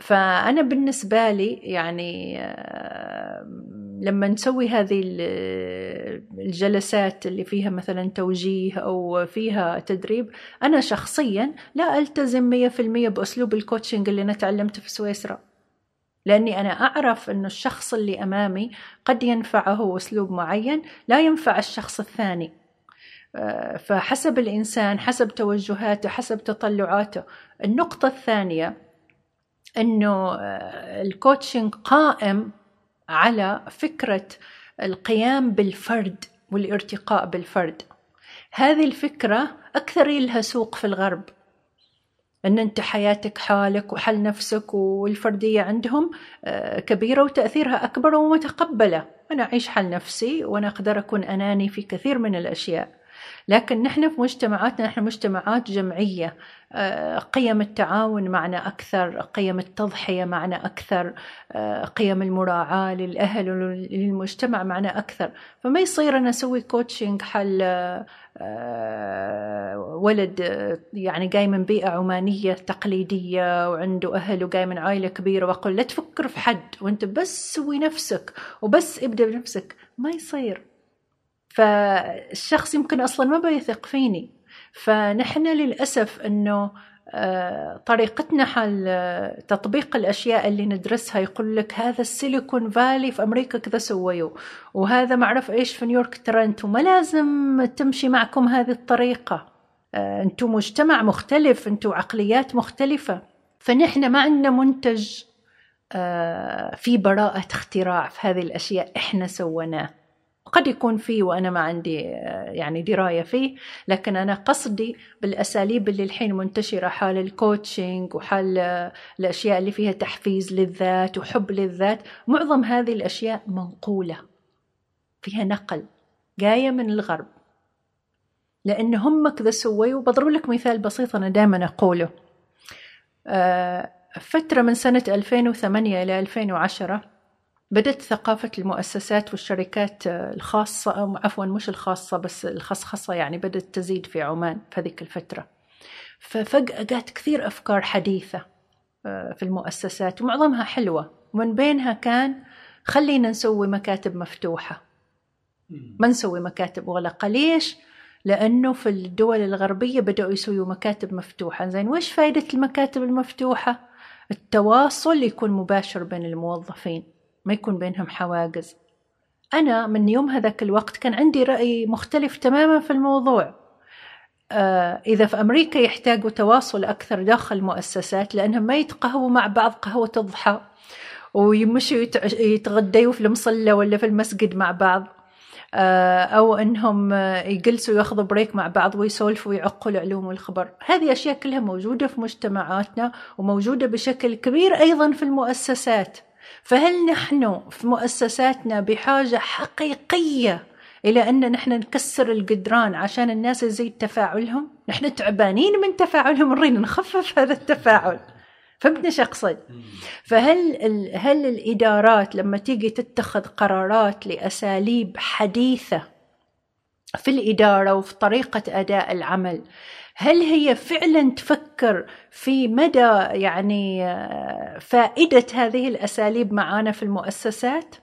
فأنا بالنسبة لي يعني آه، لما نسوي هذه الجلسات اللي فيها مثلا توجيه أو فيها تدريب أنا شخصيا لا ألتزم مية في المية بأسلوب ال coaching اللي أنا تعلمته في سويسرا. لأني أنا أعرف أنه الشخص اللي أمامي قد ينفعه أسلوب معين لا ينفع الشخص الثاني. آه، فحسب الإنسان حسب توجهاته حسب تطلعاته. النقطة الثانية إنه آه، ال coaching قائم على فكرة القيام بالفرد والارتقاء بالفرد. هذه الفكرة أكثر لها سوق في الغرب. أن أنت حياتك حالك وحل نفسك والفردية عندهم آه، كبيرة وتأثيرها أكبر ومتقبلة. أنا أعيش حل نفسي وأنا أقدر أكون أناني في كثير من الأشياء. لكن نحن في مجتمعاتنا نحن مجتمعات جمعية. آه، قيم التعاون معنا أكثر قيم التضحية معنا أكثر آه، قيم المراعاة للأهل وللمجتمع معنا أكثر. فما يصير أنا أسوي coaching حل آه، ولد يعني جاي من بيئة عمانية تقليدية وعنده أهل وجاي من عائلة كبيرة وأقول لا تفكر في حد وأنت بس سوي نفسك وبس ابدأ بنفسك. ما يصير. فالشخص يمكن أصلا ما بيثق فيني. فنحن للأسف إنه آه، طريقتنا حل آه، تطبيق الأشياء اللي ندرسها يقول لك هذا ال Silicon Valley في أمريكا كذا سويوا وهذا ما أعرف إيش في نيويورك ترنت وما لازم تمشي معكم هذه الطريقة. آه، أنتم مجتمع مختلف أنتم عقليات مختلفة. فنحن ما عندنا منتج في براءة اختراع في هذه الأشياء إحنا سويناه. قد يكون فيه وأنا ما عندي يعني دراية فيه لكن أنا قصدي بالأساليب اللي الحين منتشرة حال ال coaching وحال الأشياء اللي فيها تحفيز للذات وحب للذات. معظم هذه الأشياء منقولة فيها نقل جاية من الغرب. لأن هم كذا سووا بضرب لك مثال بسيط أنا دائما أقوله. آه، فترة من سنة 2008 إلى 2010 بدأت ثقافة المؤسسات والشركات الخاصة أو عفوا مش الخاصة بس الخصخصة يعني بدأت تزيد في عمان في هذيك الفترة. ففجأة جات كثير أفكار حديثة آه، في المؤسسات ومعظمها حلوة. ومن بينها كان خلينا نسوي مكاتب مفتوحة. ما نسوي مكاتب مغلقة ليش؟ لأنه في الدول الغربية بدأوا يسووا مكاتب مفتوحة. زين وش فائدة المكاتب المفتوحة؟ التواصل يكون مباشر بين الموظفين. ما يكون بينهم حواجز. أنا من يوم هذاك الوقت كان عندي رأي مختلف تماما في الموضوع. آه إذا في أمريكا يحتاجوا تواصل أكثر داخل المؤسسات لأنهم ما يتقهووا مع بعض قهوة الضحى ويمشوا يتغديوا في المصلى ولا في المسجد مع بعض. آه، أو أنهم يجلسوا ياخذوا بريك مع بعض ويسولفوا ويعقوا العلوم والخبر. هذه أشياء كلها موجودة في مجتمعاتنا وموجودة بشكل كبير أيضا في المؤسسات. فهل نحن في مؤسساتنا بحاجة حقيقية إلى أن نحن نكسر الجدران عشان الناس يزيد تفاعلهم؟ نحن تعبانين من تفاعلهم نريد نخفف هذا التفاعل. فهمتني شو أقصد؟ فهل هل الإدارات لما تيجي تتخذ قرارات لأساليب حديثة في الإدارة وفي طريقة أداء العمل هل هي فعلا تفكر في مدى يعني آه، فائدة هذه الأساليب معانا في المؤسسات؟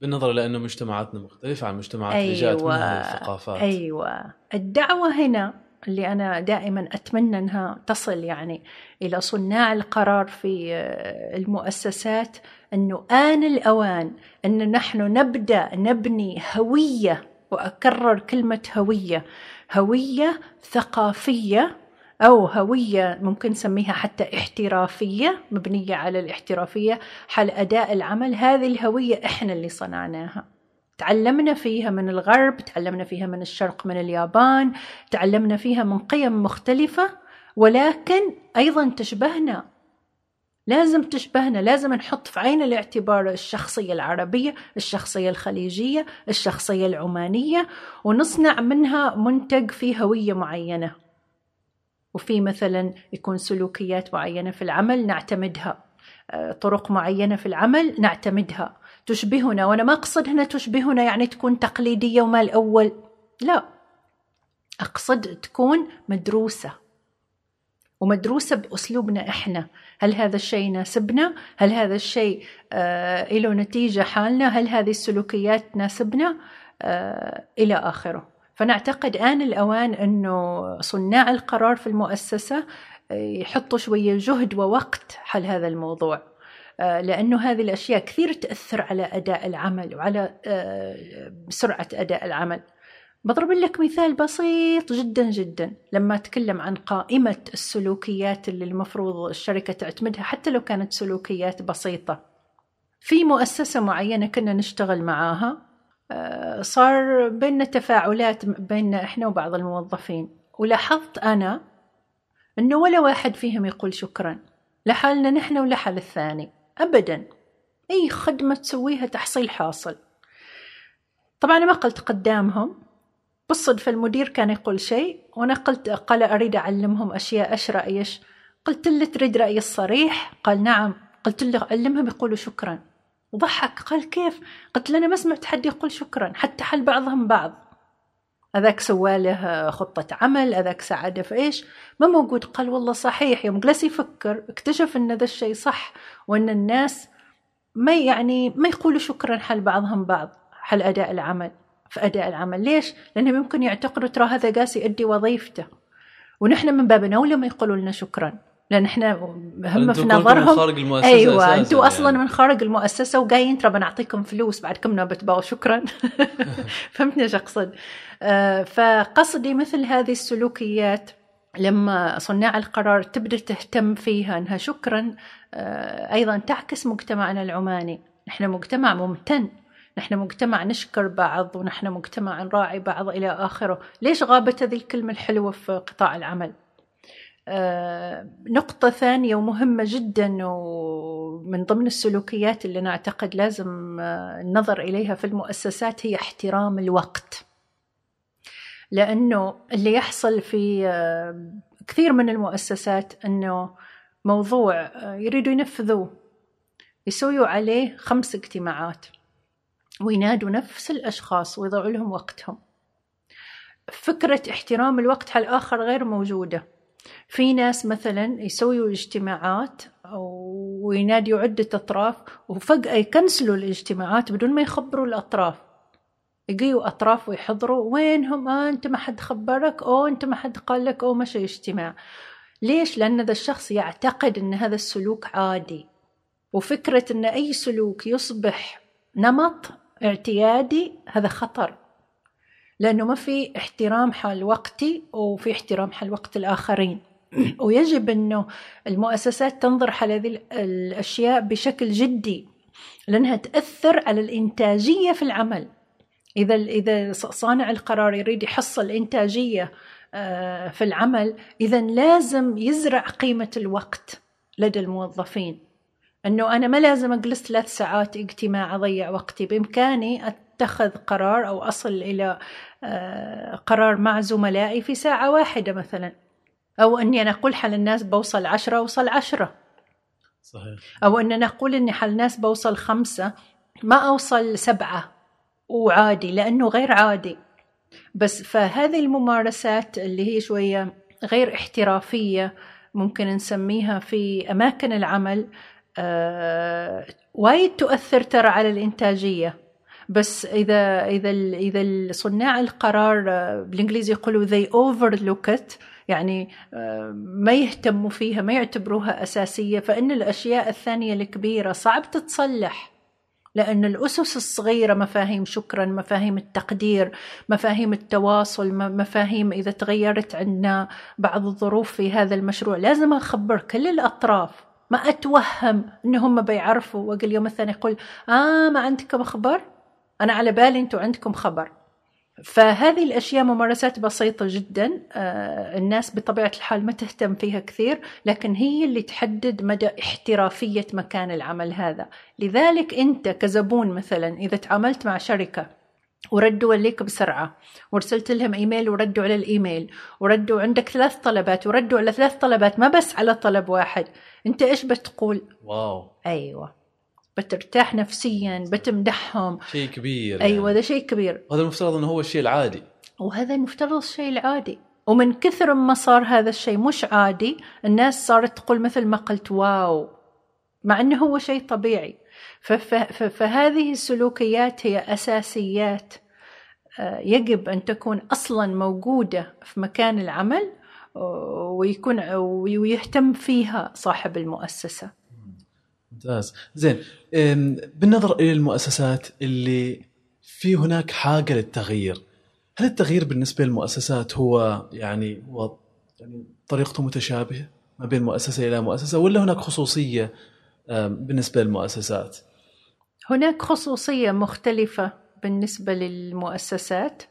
بالنظر لأنه مجتمعاتنا مختلفة عن مجتمعات أيوة اللي جات منها الثقافات. أيوه. الدعوة هنا اللي أنا دائما أتمنى أنها تصل يعني إلى صناع القرار في آه، المؤسسات أنه آن الأوان أن نحن نبدأ نبني هوية وأكرر كلمة هوية هوية ثقافية أو هوية ممكن نسميها حتى احترافية مبنية على الاحترافية حال أداء العمل. هذه الهوية إحنا اللي صنعناها. تعلمنا فيها من الغرب تعلمنا فيها من الشرق من اليابان تعلمنا فيها من قيم مختلفة ولكن أيضا تشبهنا لازم تشبهنا لازم نحط في عين الاعتبار الشخصية العربية الشخصية الخليجية الشخصية العمانية ونصنع منها منتج فيه هوية معينة. وفي مثلا يكون سلوكيات معينة في العمل نعتمدها. آه، طرق معينة في العمل نعتمدها. تشبهنا وأنا ما أقصد هنا تشبهنا يعني تكون تقليدية وما الأول لا. أقصد تكون مدروسة. ومدروسة بأسلوبنا إحنا. هل هذا الشيء يناسبنا هل هذا الشيء آه له نتيجة حالنا؟ هل هذه السلوكيات تناسبنا آه إلى آخره. فنعتقد آن الأوان أنه صناع القرار في المؤسسة آه، يحطوا شوية جهد ووقت حل هذا الموضوع. آه، لأنه هذه الأشياء كثير تأثر على أداء العمل وعلى آه، سرعة أداء العمل. بضرب لك مثال بسيط جدا جدا. لما أتكلم عن قائمة السلوكيات اللي المفروض الشركة تعتمدها حتى لو كانت سلوكيات بسيطة. في مؤسسة معينة كنا نشتغل معاها آه، صار بيننا تفاعلات بيننا إحنا وبعض الموظفين. ولاحظت أنا أنه ولا واحد فيهم يقول شكرا. لحالنا نحن ولا حال الثاني. أبدا. أي خدمة تسويها تحصيل حاصل. طبعا أنا ما قلت قدامهم. بالصدفة المدير كان يقول شيء وأنا قلت قال أريد أعلمهم أشياء أش رأيش؟ قلت له تريد رأيي الصريح؟ قال نعم. قلت له علمهم يقولوا شكرا. وضحك قال كيف؟ قلت له أنا ما سمعت حد يقول شكرا حتى حل بعضهم بعض. هذاك سواله خطة عمل هذاك ساعده في إيش؟ ما موجود. قال والله صحيح. يوم جلس يفكر اكتشف أن ذا الشيء صح وأن الناس ما يعني ما يقولوا شكرا حل بعضهم بعض حل أداء العمل. في أداء العمل. ليش؟ لأنهم يمكن يعتقدوا ترى هذا قاس يؤدي وظيفته. ونحن من باب أولى ما يقولوا لنا شكرا. لأن إحنا هم في نظرهم خارج المؤسسة أيوه أنتم أصلا يعني. من خارج المؤسسة وجايين ترى بنعطيكم فلوس بعدكم نبت شكرا. فهمتني إيش أقصد؟ آه، فقصدي مثل هذه السلوكيات لما صناع القرار تبدأ تهتم فيها أنها شكرا آه، أيضا تعكس مجتمعنا العماني. نحن مجتمع ممتن. نحن مجتمع نشكر بعض ونحن مجتمع نراعي بعض إلى آخره. ليش غابت هذه الكلمة الحلوة في قطاع العمل؟ آه، نقطة ثانية ومهمة جدا ومن ضمن السلوكيات اللي نعتقد لازم النظر إليها في المؤسسات هي احترام الوقت. لأنه اللي يحصل في آه، كثير من المؤسسات أنه موضوع آه، يريدوا ينفذوه يسويوا عليه خمس اجتماعات. وينادوا نفس الأشخاص ويضعوا لهم وقتهم. فكرة احترام الوقت على الآخر غير موجودة. في ناس مثلا يسويوا اجتماعات وينادوا عدة أطراف وفجأة يكنسلوا الاجتماعات بدون ما يخبروا الأطراف. يجيوا أطراف ويحضروا وينهم؟ آه أنت ما حد خبرك؟ أو أنت ما حد قال لك؟ أو مشي اجتماع. ليش؟ لأن ذا الشخص يعتقد أن هذا السلوك عادي. وفكرة أن أي سلوك يصبح نمط اعتيادي هذا خطر. لأنه ما في احترام حال وقتي وفي احترام حال وقت الآخرين. ويجب أنه المؤسسات تنظر على هذه الأشياء بشكل جدي لأنها تأثر على الإنتاجية في العمل. إذا إذا صانع القرار يريد يحصل إنتاجية آه، في العمل إذا لازم يزرع قيمة الوقت لدى الموظفين. أنه أنا ما لازم أجلس ثلاث ساعات اجتماع أضيع وقتي. بإمكاني أتخذ قرار أو أصل إلى آه، قرار مع زملائي في ساعة واحدة مثلا. أو أني أنا أقول حل الناس بوصل عشرة أوصل عشرة. صحيح. أو أن أنا أقول أني حل الناس بوصل خمسة. ما أوصل سبعة وعادي لأنه غير عادي. بس فهذه الممارسات اللي هي شوية غير احترافية ممكن نسميها في أماكن العمل آه وايد تؤثر ترى على الإنتاجية. بس إذا إذا إذا صناع القرار آه، بالإنجليزي يقولوا they overlook it يعني آه، ما يهتموا فيها ما يعتبروها أساسية فإن الأشياء الثانية الكبيرة صعب تتصلح. لأن الأسس الصغيرة مفاهيم شكرا مفاهيم التقدير مفاهيم التواصل مفاهيم إذا تغيرت عندنا بعض الظروف في هذا المشروع لازم أخبر كل الأطراف. ما أتوهم أنهم بيعرفوا. وأقول اليوم الثاني يقول آه ما عندكم خبر؟ أنا على بالي أنتم عندكم خبر. فهذه الأشياء ممارسات بسيطة جدا. آه، الناس بطبيعة الحال ما تهتم فيها كثير لكن هي اللي تحدد مدى احترافية مكان العمل هذا. لذلك أنت كزبون مثلا إذا تعاملت مع شركة وردوا عليك بسرعة. ورسلت لهم إيميل وردوا على الإيميل. وردوا عندك ثلاث طلبات. وردوا على ثلاث طلبات ما بس على طلب واحد. أنت إيش بتقول؟ واو. أيوة. بترتاح نفسيا بتمدحهم. شيء كبير أيوه يعني. ده شيء كبير. وهذا المفترض إنه هو الشيء العادي. وهذا المفترض الشيء العادي. ومن كثر ما صار هذا الشيء مش عادي الناس صارت تقول مثل ما قلت واو. مع إنه هو شيء طبيعي. فهذه السلوكيات هي أساسيات آه، يجب أن تكون أصلا موجودة في مكان العمل ويكون ويهتم فيها صاحب المؤسسة. ممتاز. زين بالنظر إلى المؤسسات اللي في هناك حاجة للتغيير هل التغيير بالنسبة للمؤسسات هو يعني هو يعني طريقته متشابهة ما بين مؤسسة إلى مؤسسة ولا هناك خصوصية بالنسبة للمؤسسات؟ هناك خصوصية مختلفة بالنسبة للمؤسسات.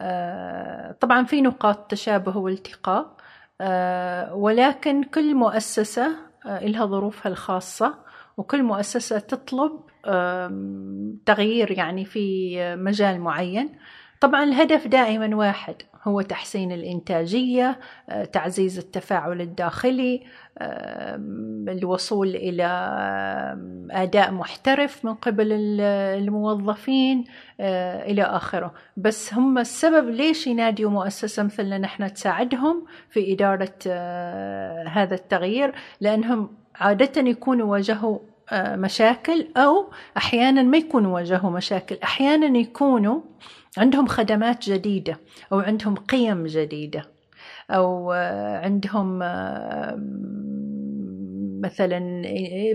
آه، طبعا في نقاط تشابه والتقاء. آه، ولكن كل مؤسسة آه، لها ظروفها الخاصة وكل مؤسسة تطلب تغيير يعني في مجال معين. طبعا الهدف دائما واحد هو تحسين الإنتاجية آه، تعزيز التفاعل الداخلي الوصول إلى أداء محترف من قبل الموظفين آه، إلى آخره. بس هم السبب ليش يناديوا مؤسسة مثلنا نحن تساعدهم في إدارة آه، هذا التغيير؟ لأنهم عادة يكونوا واجهوا مشاكل أو أحيانا ما يكونوا واجهوا مشاكل أحيانا يكونوا عندهم خدمات جديدة أو عندهم قيم جديدة أو آه، عندهم آه، مثلا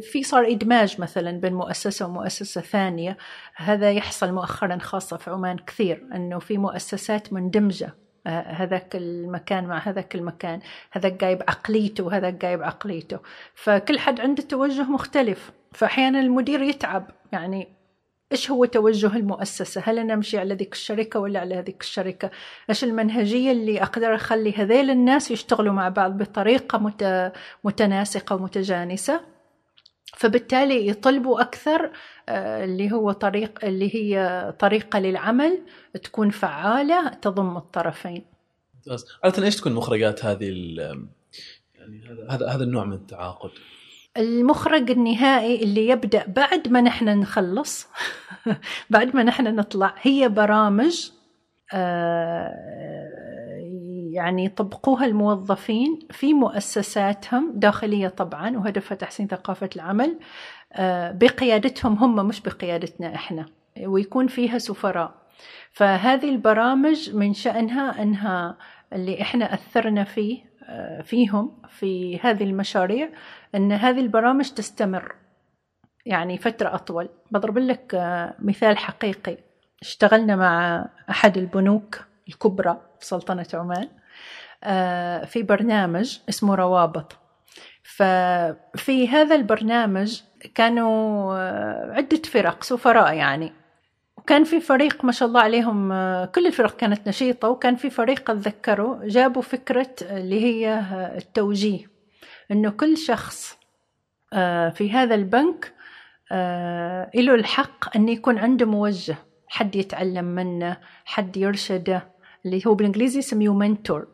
في صار إدماج مثلا بين مؤسسة ومؤسسة ثانية. هذا يحصل مؤخرا خاصة في عمان كثير أنه في مؤسسات مندمجة هذاك المكان مع هذاك المكان هذاك جايب عقليته وهذاك جايب عقليته. فكل حد عنده توجه مختلف. فأحيانا المدير يتعب يعني إيش هو توجه المؤسسة؟ هل أنا أمشي على ذيك الشركة ولا على هذيك الشركة؟ إيش المنهجية اللي أقدر أخلي هذيل الناس يشتغلوا مع بعض بطريقة متناسقة ومتجانسة؟ فبالتالي يطلبوا أكثر آه، اللي هو طريق اللي هي طريقة للعمل تكون فعالة تضم الطرفين. عادة إيش تكون مخرجات هذه يعني هذا هذا النوع من التعاقد؟ المخرج النهائي اللي يبدأ بعد ما نحن نخلص. بعد ما نحن نطلع. هي برامج آه، يعني يطبقوها الموظفين في مؤسساتهم داخلية طبعا وهدفها تحسين ثقافة العمل آه، بقيادتهم هم مش بقيادتنا إحنا ويكون فيها سفراء. فهذه البرامج من شأنها أنها اللي إحنا أثرنا فيه فيهم في هذه المشاريع أن هذه البرامج تستمر يعني فترة أطول. بضرب لك آه، مثال حقيقي. اشتغلنا مع أحد البنوك الكبرى في سلطنة عمان آه، في برنامج اسمه روابط. ففي هذا البرنامج كانوا عدة فرق سفراء يعني. وكان في فريق ما شاء الله عليهم كل الفرق كانت نشيطة وكان في فريق أتذكره جابوا فكرة اللي هي التوجيه. إنه كل شخص آه، في هذا البنك آه، له الحق أن يكون عنده موجه. حد يتعلم منه حد يرشده اللي هو بالإنجليزي يسميه منتور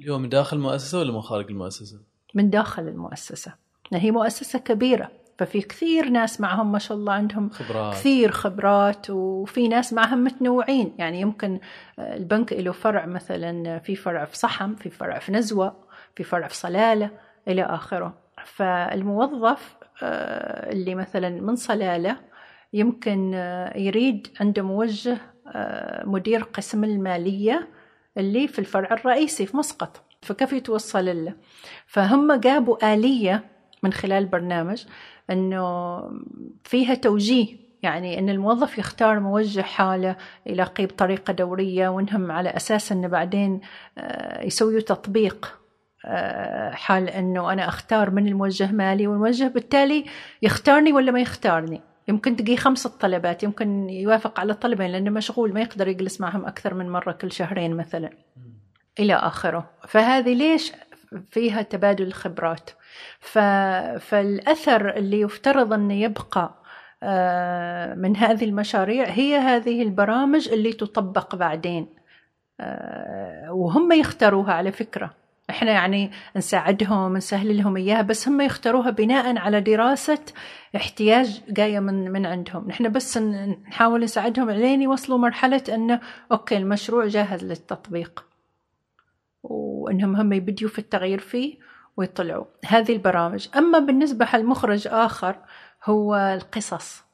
اليوم من داخل المؤسسة ولا من خارج المؤسسة؟ من داخل المؤسسة. هي مؤسسة كبيرة. ففي كثير ناس معهم ما شاء الله عندهم خبرات. كثير خبرات وفي ناس معهم متنوعين. يعني يمكن آه، البنك له فرع مثلا في فرع في صحم في فرع في نزوة في فرع في صلالة إلى آخره. فالموظف آه، اللي مثلا من صلالة يمكن آه، يريد عنده موجه مدير قسم المالية اللي في الفرع الرئيسي في مسقط فكيف يتوصل له؟ فهم جابوا آلية من خلال البرنامج أنه فيها توجيه يعني أن الموظف يختار موجه حاله يلاقيه بطريقة دورية وإنهم على أساس أنه بعدين آه، يسويوا تطبيق آه، حال أنه أنا أختار من الموجه مالي والموجه بالتالي يختارني ولا ما يختارني. يمكن تجي خمسة طلبات يمكن يوافق على طلبين لأنه مشغول ما يقدر يجلس معهم أكثر من مرة كل شهرين مثلا. إلى آخره. فهذه ليش فيها تبادل الخبرات؟ فالأثر اللي يفترض أنه يبقى آه، من هذه المشاريع هي هذه البرامج اللي تطبق بعدين. آه، وهم يختاروها على فكرة. إحنا يعني نساعدهم نسهل لهم إياها بس هم يختاروها بناء على دراسة احتياج جاية من من عندهم. نحن بس نحاول نساعدهم لين يوصلوا مرحلة إنه أوكي المشروع جاهز للتطبيق. وإنهم هم يبديوا في التغيير فيه. ويطلعوا. هذه البرامج. أما بالنسبة لمخرج آخر هو القصص.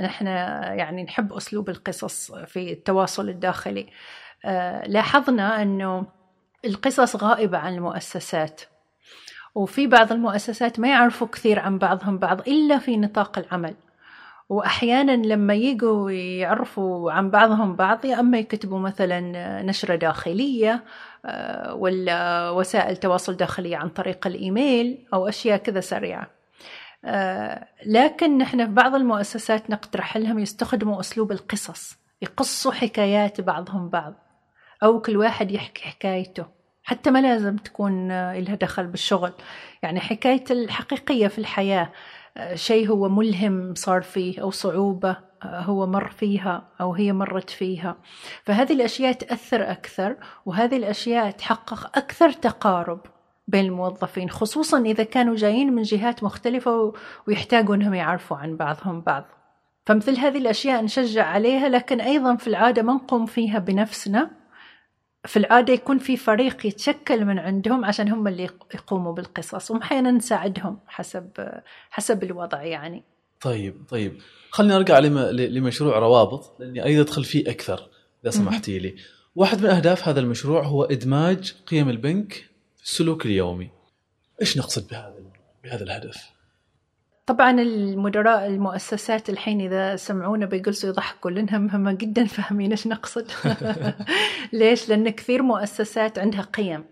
نحن يعني نحب أسلوب القصص في التواصل الداخلي. آه، لاحظنا أنه القصص غائبة عن المؤسسات. وفي بعض المؤسسات ما يعرفوا كثير عن بعضهم بعض إلا في نطاق العمل. وأحيانا لما يجوا يعرفوا عن بعضهم بعض يا أما يكتبوا مثلا نشرة داخلية آه، ولا وسائل تواصل داخلية عن طريق الإيميل أو أشياء كذا سريعة. آه، لكن نحن في بعض المؤسسات نقترح لهم يستخدموا أسلوب القصص يقصوا حكايات بعضهم بعض أو كل واحد يحكي حكايته حتى ما لازم تكون آه، لها دخل بالشغل. يعني حكاية الحقيقية في الحياة شيء هو ملهم صار فيه أو صعوبة. هو مر فيها أو هي مرت فيها. فهذه الأشياء تأثر أكثر وهذه الأشياء تحقق أكثر تقارب بين الموظفين خصوصا إذا كانوا جايين من جهات مختلفة ويحتاجوا أنهم يعرفوا عن بعضهم بعض. فمثل هذه الأشياء نشجع عليها لكن أيضا في العادة ما نقوم فيها بنفسنا. في العادة يكون في فريق يتشكل من عندهم عشان هم اللي يقوموا بالقصص وأحيانا نساعدهم حسب حسب الوضع يعني. طيب طيب. خليني أرجع لمشروع روابط لأني اريد أدخل فيه أكثر إذا سمحتي لي. واحد من أهداف هذا المشروع هو إدماج قيم البنك في السلوك اليومي. إيش نقصد بهذا بهذا الهدف؟ طبعا المدراء المؤسسات الحين إذا سمعونا بيجلسوا يضحكوا لانهم هم جدا. فاهمين إيش نقصد. ليش؟ لأن كثير مؤسسات عندها قيم.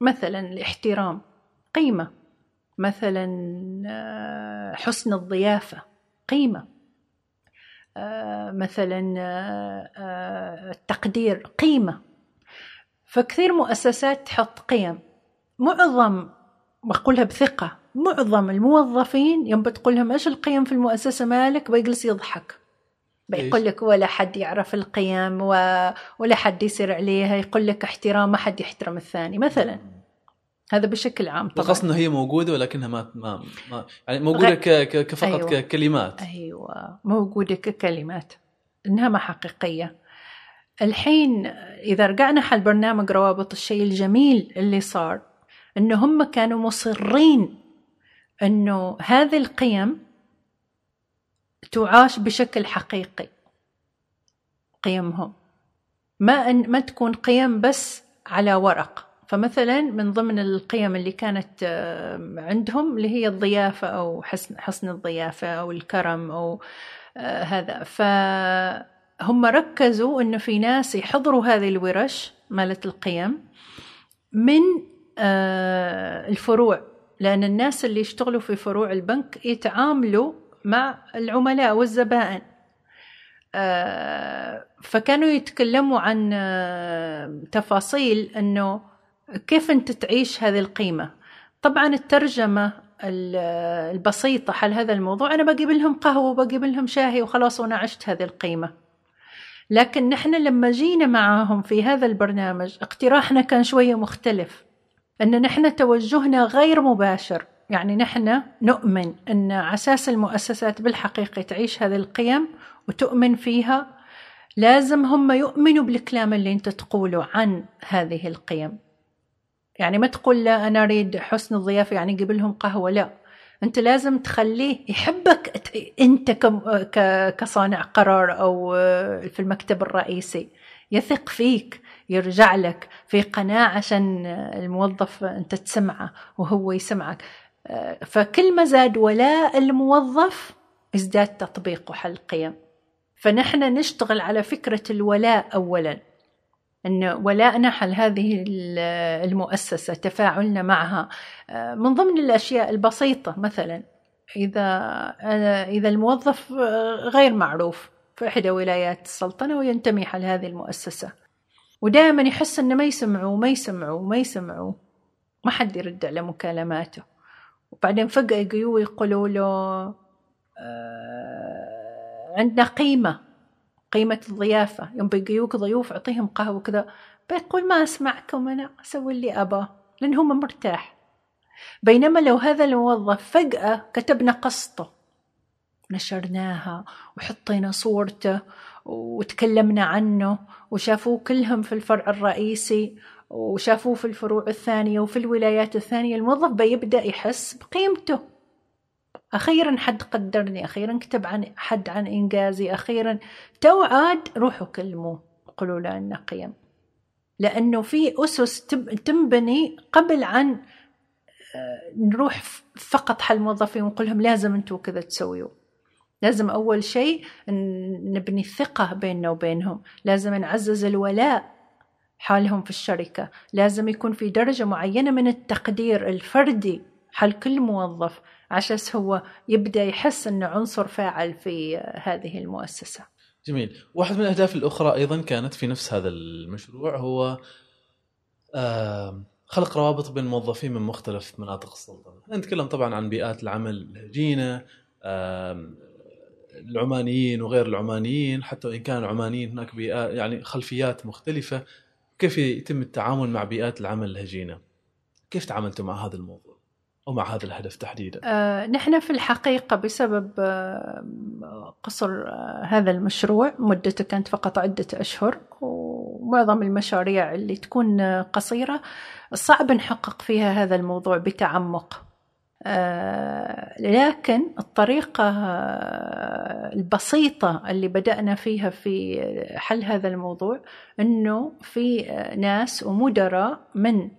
مثلا الاحترام قيمة. مثلا آه، حسن الضيافة قيمة. آه، مثلا آه، التقدير قيمة. فكثير مؤسسات تحط قيم. معظم بقولها بثقة معظم الموظفين يوم بتقول لهم إيش القيم في المؤسسة مالك؟ بيجلس يضحك. بيقول لك ولا حد يعرف القيم و... ولا حد يصير عليها. يقول لك احترام ما حد يحترم الثاني مثلا. هذا بشكل عام طبعا. قصدنا هي موجودة ولكنها ما ما, ما يعني موجودة ك... ك... كفقط أيوة. ككلمات. أيوه. موجودة ككلمات. إنها ما حقيقية. الحين إذا رجعنا حل برنامج روابط الشيء الجميل اللي صار إنه هم كانوا مصرين إنه هذه القيم تعاش بشكل حقيقي. قيمهم. ما أن ما تكون قيم بس على ورق. فمثلا من ضمن القيم اللي كانت آه، عندهم اللي هي الضيافة أو حسن, حسن الضيافة أو الكرم أو آه، هذا. فهم ركزوا أنه في ناس يحضروا هذه الورش مالت القيم من آه، الفروع لأن الناس اللي يشتغلوا في فروع البنك يتعاملوا مع العملاء والزبائن. فكانوا يتكلموا عن تفاصيل أنه كيف أنت تعيش هذه القيمة؟ طبعا الترجمة البسيطة حل هذا الموضوع أنا بجيب لهم قهوة وبجيب لهم شاهي وخلاص وأنا عشت هذه القيمة. لكن نحن لما جينا معاهم في هذا البرنامج اقتراحنا كان شوية مختلف. أن نحن توجهنا غير مباشر. يعني نحن نؤمن أن أساس المؤسسات بالحقيقة تعيش هذه القيم وتؤمن فيها. لازم هم يؤمنوا بالكلام اللي أنت تقوله عن هذه القيم. يعني ما تقول لا أنا أريد حسن الضيافة يعني جيب لهم قهوة لا. أنت لازم تخليه يحبك أنت كصانع قرار أو في المكتب الرئيسي. يثق فيك يرجع لك في قناعة عشان الموظف أنت تسمعه وهو يسمعك. فكل ما زاد ولاء الموظف ازداد تطبيقه حل القيم فنحن نشتغل على فكرة الولاء أولا. أن ولائنا حل هذه المؤسسة تفاعلنا معها. آه، من ضمن الأشياء البسيطة مثلا إذا إذا الموظف آه، غير معروف في إحدى ولايات السلطنة وينتمي حل هذه المؤسسة. ودائما يحس إنه ما يسمعوا ما يسمعوا ما يسمعوا ما حد يرد على مكالماته. وبعدين فجأة يقولوا له آه عندنا قيمة. قيمة الضيافة. يوم بيجيوك ضيوف أعطيهم قهوة كذا بيقول ما أسمعكم أنا أسوي اللي أباه لأن هو مرتاح. بينما لو هذا الموظف فجأة كتبنا قسطه نشرناها وحطينا صورته وتكلمنا عنه وشافوه كلهم في الفرع الرئيسي وشافوه في الفروع الثانية وفي الولايات الثانية الموظف بيبدأ يحس بقيمته. أخيرا حد قدرني أخيرا كتب عن حد عن إنجازي أخيرا تو عاد روحوا كلموه قولوا له إنه قيم. لأنه في أسس تنبني قبل عن آه، نروح فقط حل موظفين ونقول لهم لازم أنتوا كذا تسويوا. لازم أول شيء نبني الثقة بيننا وبينهم. لازم نعزز الولاء حالهم في الشركة. لازم يكون في درجة معينة من التقدير الفردي حال كل موظف. عشان هو يبدأ يحس إنه عنصر فاعل في هذه المؤسسة. جميل، واحد من الأهداف الأخرى أيضا كانت في نفس هذا المشروع هو خلق روابط بين الموظفين من مختلف مناطق السلطنة، نتكلم طبعا عن بيئات العمل الهجينة العمانيين وغير العمانيين حتى وإن كان العمانيين هناك بيئات يعني خلفيات مختلفة كيف يتم التعامل مع بيئات العمل الهجينة؟ كيف تعاملتوا مع هذا الموضوع؟ ومع هذا الهدف تحديدا؟ آه نحن في الحقيقة بسبب آه قصر آه هذا المشروع مدته كانت فقط عدة أشهر ومعظم المشاريع اللي تكون قصيرة صعب نحقق فيها هذا الموضوع بتعمق آه لكن الطريقة آه، البسيطة اللي بدأنا فيها في حل هذا الموضوع أنه في ناس ومدراء من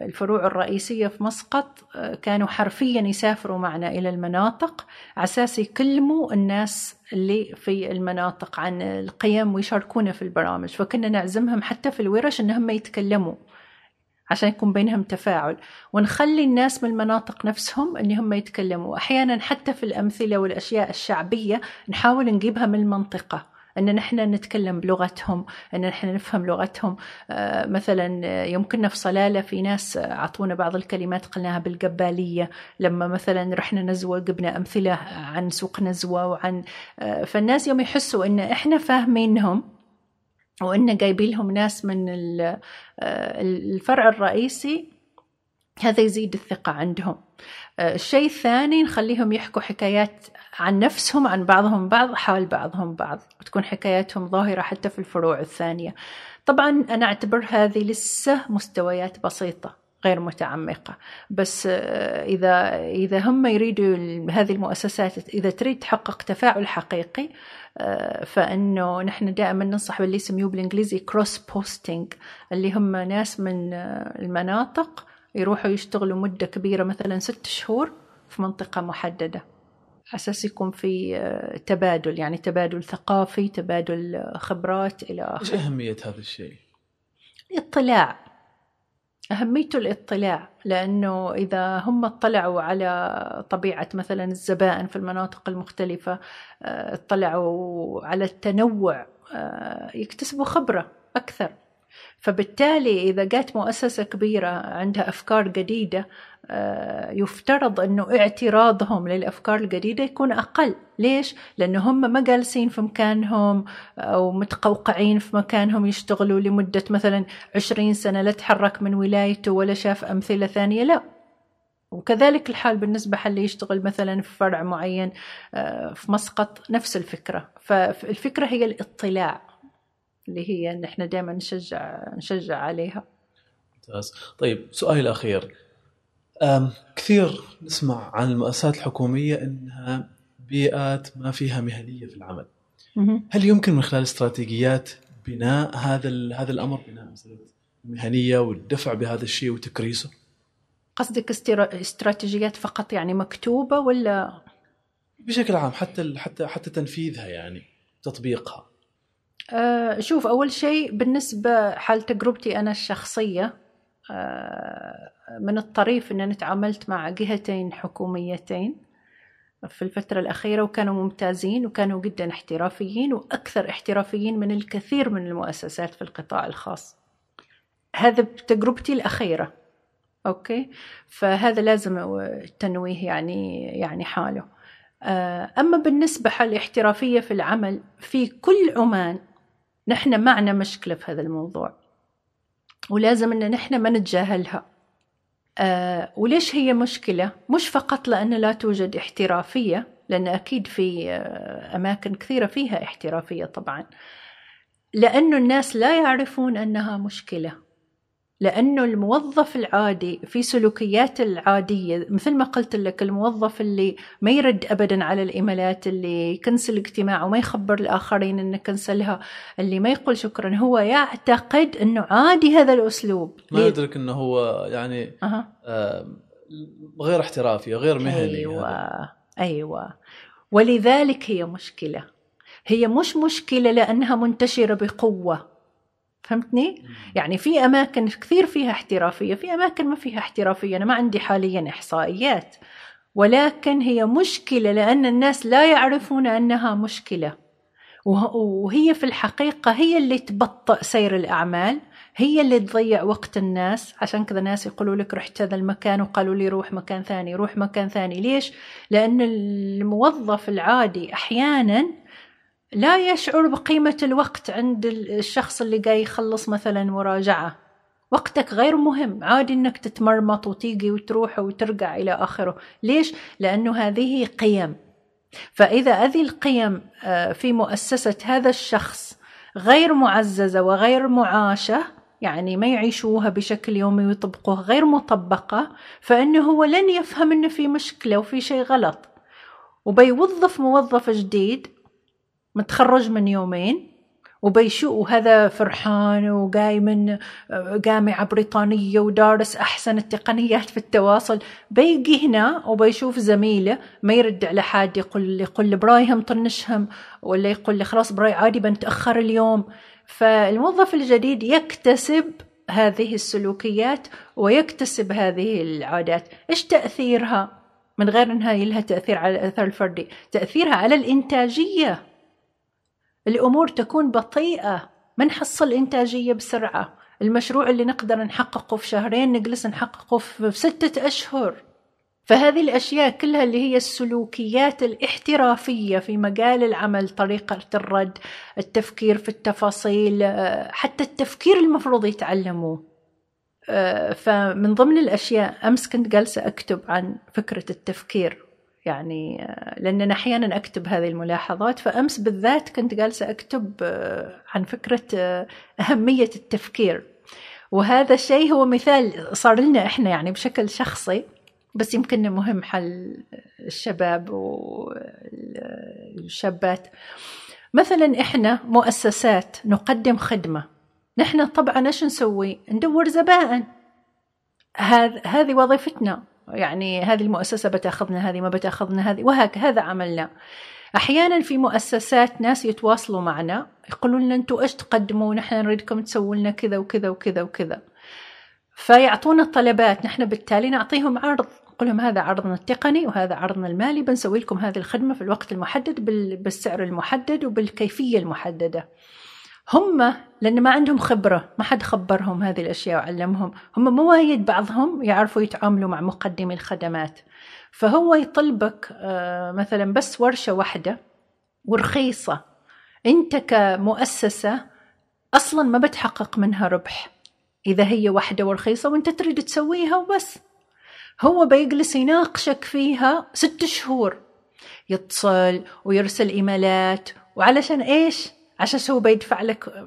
الفروع الرئيسية في مسقط آه، كانوا حرفيا يسافروا معنا إلى المناطق على أساس يكلموا الناس اللي في المناطق عن القيم ويشاركونا في البرامج. فكنا نعزمهم حتى في الورش أنهم يتكلموا عشان يكون بينهم تفاعل. ونخلي الناس من المناطق نفسهم إن هم يتكلموا. أحيانا حتى في الأمثلة والأشياء الشعبية نحاول نجيبها من المنطقة. أن نحن نتكلم بلغتهم أن نحن نفهم لغتهم. آه، مثلا يمكننا في صلالة في ناس أعطونا بعض الكلمات قلناها بالقبالية. لما مثلا رحنا نزوة جبنا أمثلة عن سوق نزوة وعن آه، فالناس يوم يحسوا أن إحنا فاهمينهم وأن جايبين لهم ناس من آه، الفرع الرئيسي هذا يزيد الثقة عندهم. الشيء الثاني نخليهم يحكوا حكايات عن نفسهم عن بعضهم بعض حول بعضهم بعض وتكون حكاياتهم ظاهرة حتى في الفروع الثانية. طبعا أنا أعتبر هذه لسه مستويات بسيطة غير متعمقة. بس آه، إذا إذا هم يريدوا هذه المؤسسات إذا تريد تحقق تفاعل حقيقي آه، فإنه نحن دائما ننصح باللي يسميه بالإنجليزي كروس بوستينج اللي هم ناس من آه، المناطق يروحوا يشتغلوا مدة كبيرة مثلا ست شهور في منطقة محددة. أساس يكون في تبادل يعني تبادل ثقافي تبادل خبرات إلى آخره إيش أهمية هذا الشيء؟ اطلاع أهميته الاطلاع لأنه إذا هم اطلعوا على طبيعة مثلا الزبائن في المناطق المختلفة آه، اطلعوا على التنوع آه، يكتسبوا خبرة أكثر. فبالتالي إذا جات مؤسسة كبيرة عندها أفكار جديدة آه، يفترض أنه اعتراضهم للأفكار الجديدة يكون أقل. ليش؟ لأنه هم ما جالسين في مكانهم أو متقوقعين في مكانهم يشتغلوا لمدة مثلا عشرين سنة لا تحرك من ولايته ولا شاف أمثلة ثانية لا. وكذلك الحال بالنسبة حل يشتغل مثلا في فرع معين آه، في مسقط نفس الفكرة. فالفكرة هي الاطلاع. اللي هي إن إحنا دائما نشجع نشجع عليها. ممتاز. طيب سؤالي الاخير كثير نسمع عن المؤسسات الحكومية إنها بيئات ما فيها مهنية في العمل. هل يمكن من خلال استراتيجيات بناء هذا هذا الأمر بناء المهنية والدفع بهذا الشيء وتكريسه؟ قصدك استراتيجيات فقط يعني مكتوبة ولا؟ بشكل عام حتى حتى حتى تنفيذها يعني تطبيقها. أه شوف أول شيء بالنسبة حال تجربتي أنا الشخصية أه من الطريف أن أنا تعاملت مع جهتين حكوميتين في الفترة الأخيرة وكانوا ممتازين وكانوا جدا احترافيين وأكثر احترافيين من الكثير من المؤسسات في القطاع الخاص. هذا تجربتي الأخيرة أوكي؟ فهذا لازم التنويه يعني يعني حاله. آه، أما بالنسبة حال احترافية في العمل في كل عمان نحن معنا مشكلة في هذا الموضوع. ولازم إن نحن ما نتجاهلها. آه وليش هي مشكلة؟ مش فقط لأن لا توجد احترافية لأن أكيد في آه أماكن كثيرة فيها احترافية طبعا. لأنه الناس لا يعرفون أنها مشكلة. لأنه الموظف العادي في سلوكيات العادية مثل ما قلت لك الموظف اللي ما يرد أبدا على الإيميلات اللي يكنسل الاجتماع وما يخبر الآخرين أنه كنسلها اللي ما يقول شكرا هو يعتقد أنه عادي هذا الأسلوب. ما يدرك أنه هو يعني أه. آه غير احترافي غير مهني أيوة هذا. أيوة. ولذلك هي مشكلة. هي مش مشكلة لأنها منتشرة بقوة. فهمتني؟ يعني في أماكن كثير فيها احترافية، في أماكن ما فيها احترافية، أنا ما عندي حاليا إحصائيات. ولكن هي مشكلة لأن الناس لا يعرفون أنها مشكلة. وهي في الحقيقة هي اللي تبطئ سير الأعمال، هي اللي تضيع وقت الناس. عشان كذا ناس يقولوا لك رحت هذا المكان وقالوا لي روح مكان ثاني روح مكان ثاني. ليش؟ لأن الموظف العادي أحيانا لا يشعر بقيمة الوقت عند الشخص اللي جاي يخلص مثلا مراجعة. وقتك غير مهم. عادي إنك تتمرمط وتيجي وتروح وترجع إلى آخره. ليش؟ لأنه هذه قيم. فإذا هذه القيم آه، في مؤسسة هذا الشخص غير معززة وغير معاشة يعني ما يعيشوها بشكل يومي ويطبقوها غير مطبقة فإنه هو لن يفهم إنه في مشكلة وفي شيء غلط. وبيوظف موظف جديد متخرج من يومين وبيشو وهذا فرحان وجاي من جامعة بريطانية ودارس أحسن التقنيات في التواصل. بيجي هنا وبيشوف زميله ما يرد على حد يقول يقول برايهم طنشهم ولا يقول لي خلاص براي عادي بنتأخر اليوم. فالموظف الجديد يكتسب هذه السلوكيات ويكتسب هذه العادات. إيش تأثيرها؟ من غير إنها لها تأثير على الأثر الفردي تأثيرها على الإنتاجية. الأمور تكون بطيئة. ما نحصل إنتاجية بسرعة؟ المشروع اللي نقدر نحققه في شهرين نجلس نحققه في ستة أشهر. فهذه الأشياء كلها اللي هي السلوكيات الاحترافية في مجال العمل طريقة الرد التفكير في التفاصيل حتى التفكير المفروض يتعلموه فمن ضمن الأشياء أمس كنت جالسة أكتب عن فكرة التفكير. يعني لأن أحيانا أكتب هذه الملاحظات فأمس بالذات كنت جالسة أكتب آه، عن فكرة آه، أهمية التفكير. وهذا الشيء هو مثال صار لنا إحنا يعني بشكل شخصي بس يمكن مهم حل الشباب والشابات مثلا إحنا مؤسسات نقدم خدمة. نحن طبعا إيش نسوي؟ ندور زبائن هذه وظيفتنا. يعني هذه المؤسسة بتاخذنا هذه ما بتاخذنا هذه وهكذا عملنا. أحيانا في مؤسسات ناس يتواصلوا معنا يقولون لنا أنتم إيش تقدموا؟ نحن نريدكم تسووا لنا كذا وكذا وكذا وكذا. فيعطونا طلبات نحن بالتالي نعطيهم عرض نقول لهم هذا عرضنا التقني وهذا عرضنا المالي بنسوي لكم هذه الخدمة في الوقت المحدد بالسعر المحدد وبالكيفية المحددة. هم لأن ما عندهم خبرة ما حد خبرهم هذه الأشياء وعلمهم. هم مو وايد بعضهم يعرفوا يتعاملوا مع مقدمي الخدمات. فهو يطلبك آه، مثلا بس ورشة واحدة ورخيصة. أنت كمؤسسة أصلا ما بتحقق منها ربح. إذا هي واحدة ورخيصة وأنت تريد تسويها وبس. هو بيجلس يناقشك فيها ست شهور. يتصل ويرسل إيميلات. وعلشان إيش؟ عشان هو بيدفع لك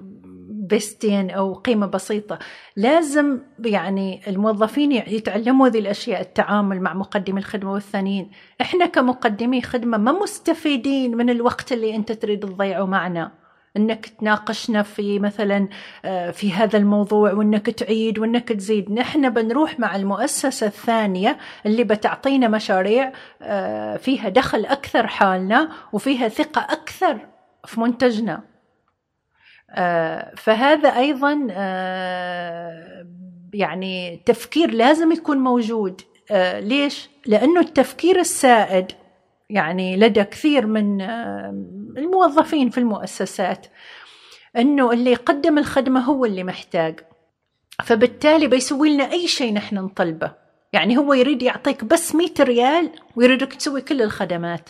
بستين أو قيمة بسيطة. لازم يعني الموظفين يتعلموا هذه الأشياء التعامل مع مقدمي الخدمة والثانيين. إحنا كمقدمي خدمة ما مستفيدين من الوقت اللي أنت تريد تضيعه معنا. إنك تناقشنا في مثلا آه، في هذا الموضوع وإنك تعيد وإنك تزيد. نحن بنروح مع المؤسسة الثانية اللي بتعطينا مشاريع آه، فيها دخل أكثر حالنا وفيها ثقة أكثر في منتجنا. فهذا أيضا يعني تفكير لازم يكون موجود. ليش؟ لأنه التفكير السائد يعني لدى كثير من آه، الموظفين في المؤسسات إنه اللي يقدم الخدمة هو اللي محتاج. فبالتالي بيسوي لنا أي شيء نحن نطلبه. يعني هو يريد يعطيك بس 100 ريال ويريدك تسوي كل الخدمات.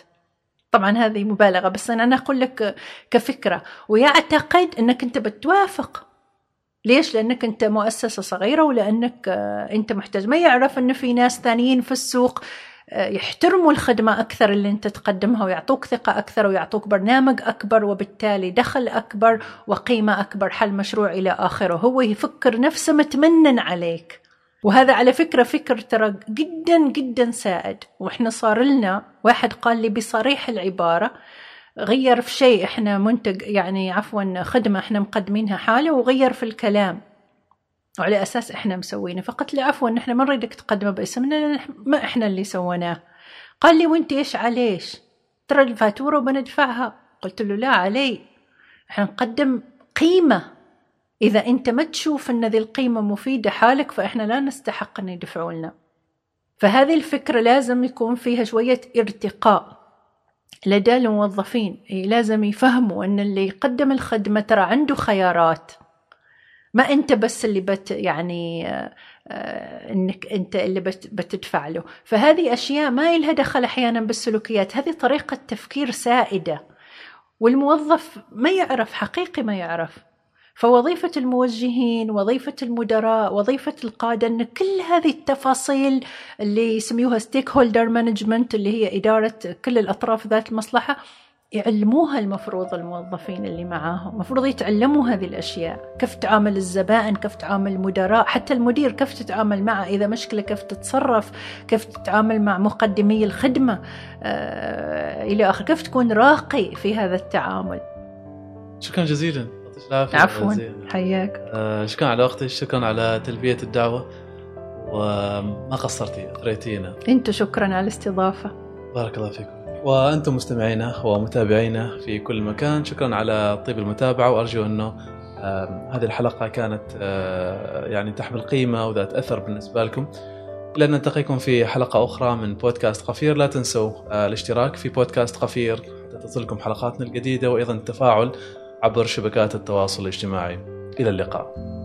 طبعا هذه مبالغة بس أنا أقول لك كفكرة ويعتقد أنك أنت بتوافق. ليش؟ لأنك أنت مؤسسة صغيرة ولأنك آه، أنت محتاج. ما يعرف انه في ناس ثانيين في السوق يحترموا الخدمة أكثر اللي أنت تقدمها ويعطوك ثقة أكثر ويعطوك برنامج أكبر وبالتالي دخل أكبر وقيمة أكبر حل مشروع إلى آخره. هو يفكر نفسه متمنن عليك. وهذا على فكرة فكر ترى جدا جدا سائد. وإحنا صار لنا واحد قال لي بصريح العبارة غير في شيء إحنا منتج يعني عفوا خدمة إحنا مقدمينها حالة وغير في الكلام. وعلى أساس إحنا مسوينه. فقلت له عفوا نحن ما نريدك تقدمه باسمنا ما إحنا اللي سويناه. قال لي وإنت إيش عليش؟ ترى الفاتورة وبندفعها قلت له لا علي. إحنا نقدم قيمة إذا أنت ما تشوف أن ذي القيمة مفيدة حالك فإحنا لا نستحق أن يدفعوا لنا. فهذه الفكرة لازم يكون فيها شوية ارتقاء. لدى الموظفين لازم يفهموا أن اللي يقدم الخدمة ترى عنده خيارات. ما أنت بس اللي بت يعني آه، إنك أنت اللي بت بتدفع له. فهذه أشياء ما إلها دخل أحيانا بالسلوكيات. هذه طريقة تفكير سائدة. والموظف ما يعرف حقيقي ما يعرف. فوظيفة الموجهين وظيفة المدراء وظيفة القادة أن كل هذه التفاصيل اللي يسميوها stakeholder management اللي هي إدارة كل الأطراف ذات المصلحة يعلموها المفروض الموظفين اللي معاهم. المفروض يتعلموا هذه الأشياء. كيف تعامل الزبائن كيف تعامل المدراء حتى المدير كيف تتعامل معه إذا مشكلة كيف تتصرف كيف تتعامل مع مقدمي الخدمة آه إلى آخر كيف تكون راقي في هذا التعامل. شكرا جزيلا. عفوا. حياك. آه شكرا على وقتك شكرا على تلبية الدعوة. وما قصرتي أثريتينا أنت شكرا على الاستضافة. بارك الله فيكم. وأنتم مستمعينا ومتابعينا في كل مكان شكرا على طيب المتابعة. وأرجو أنه هذه الحلقة كانت آه، يعني تحمل قيمة وذات أثر بالنسبة لكم. لن نلتقيكم في حلقة أخرى من بودكاست قفير. لا تنسوا آه، الاشتراك في بودكاست قفير حتى تصلكم حلقاتنا الجديدة وأيضا التفاعل عبر شبكات التواصل الاجتماعي. إلى اللقاء.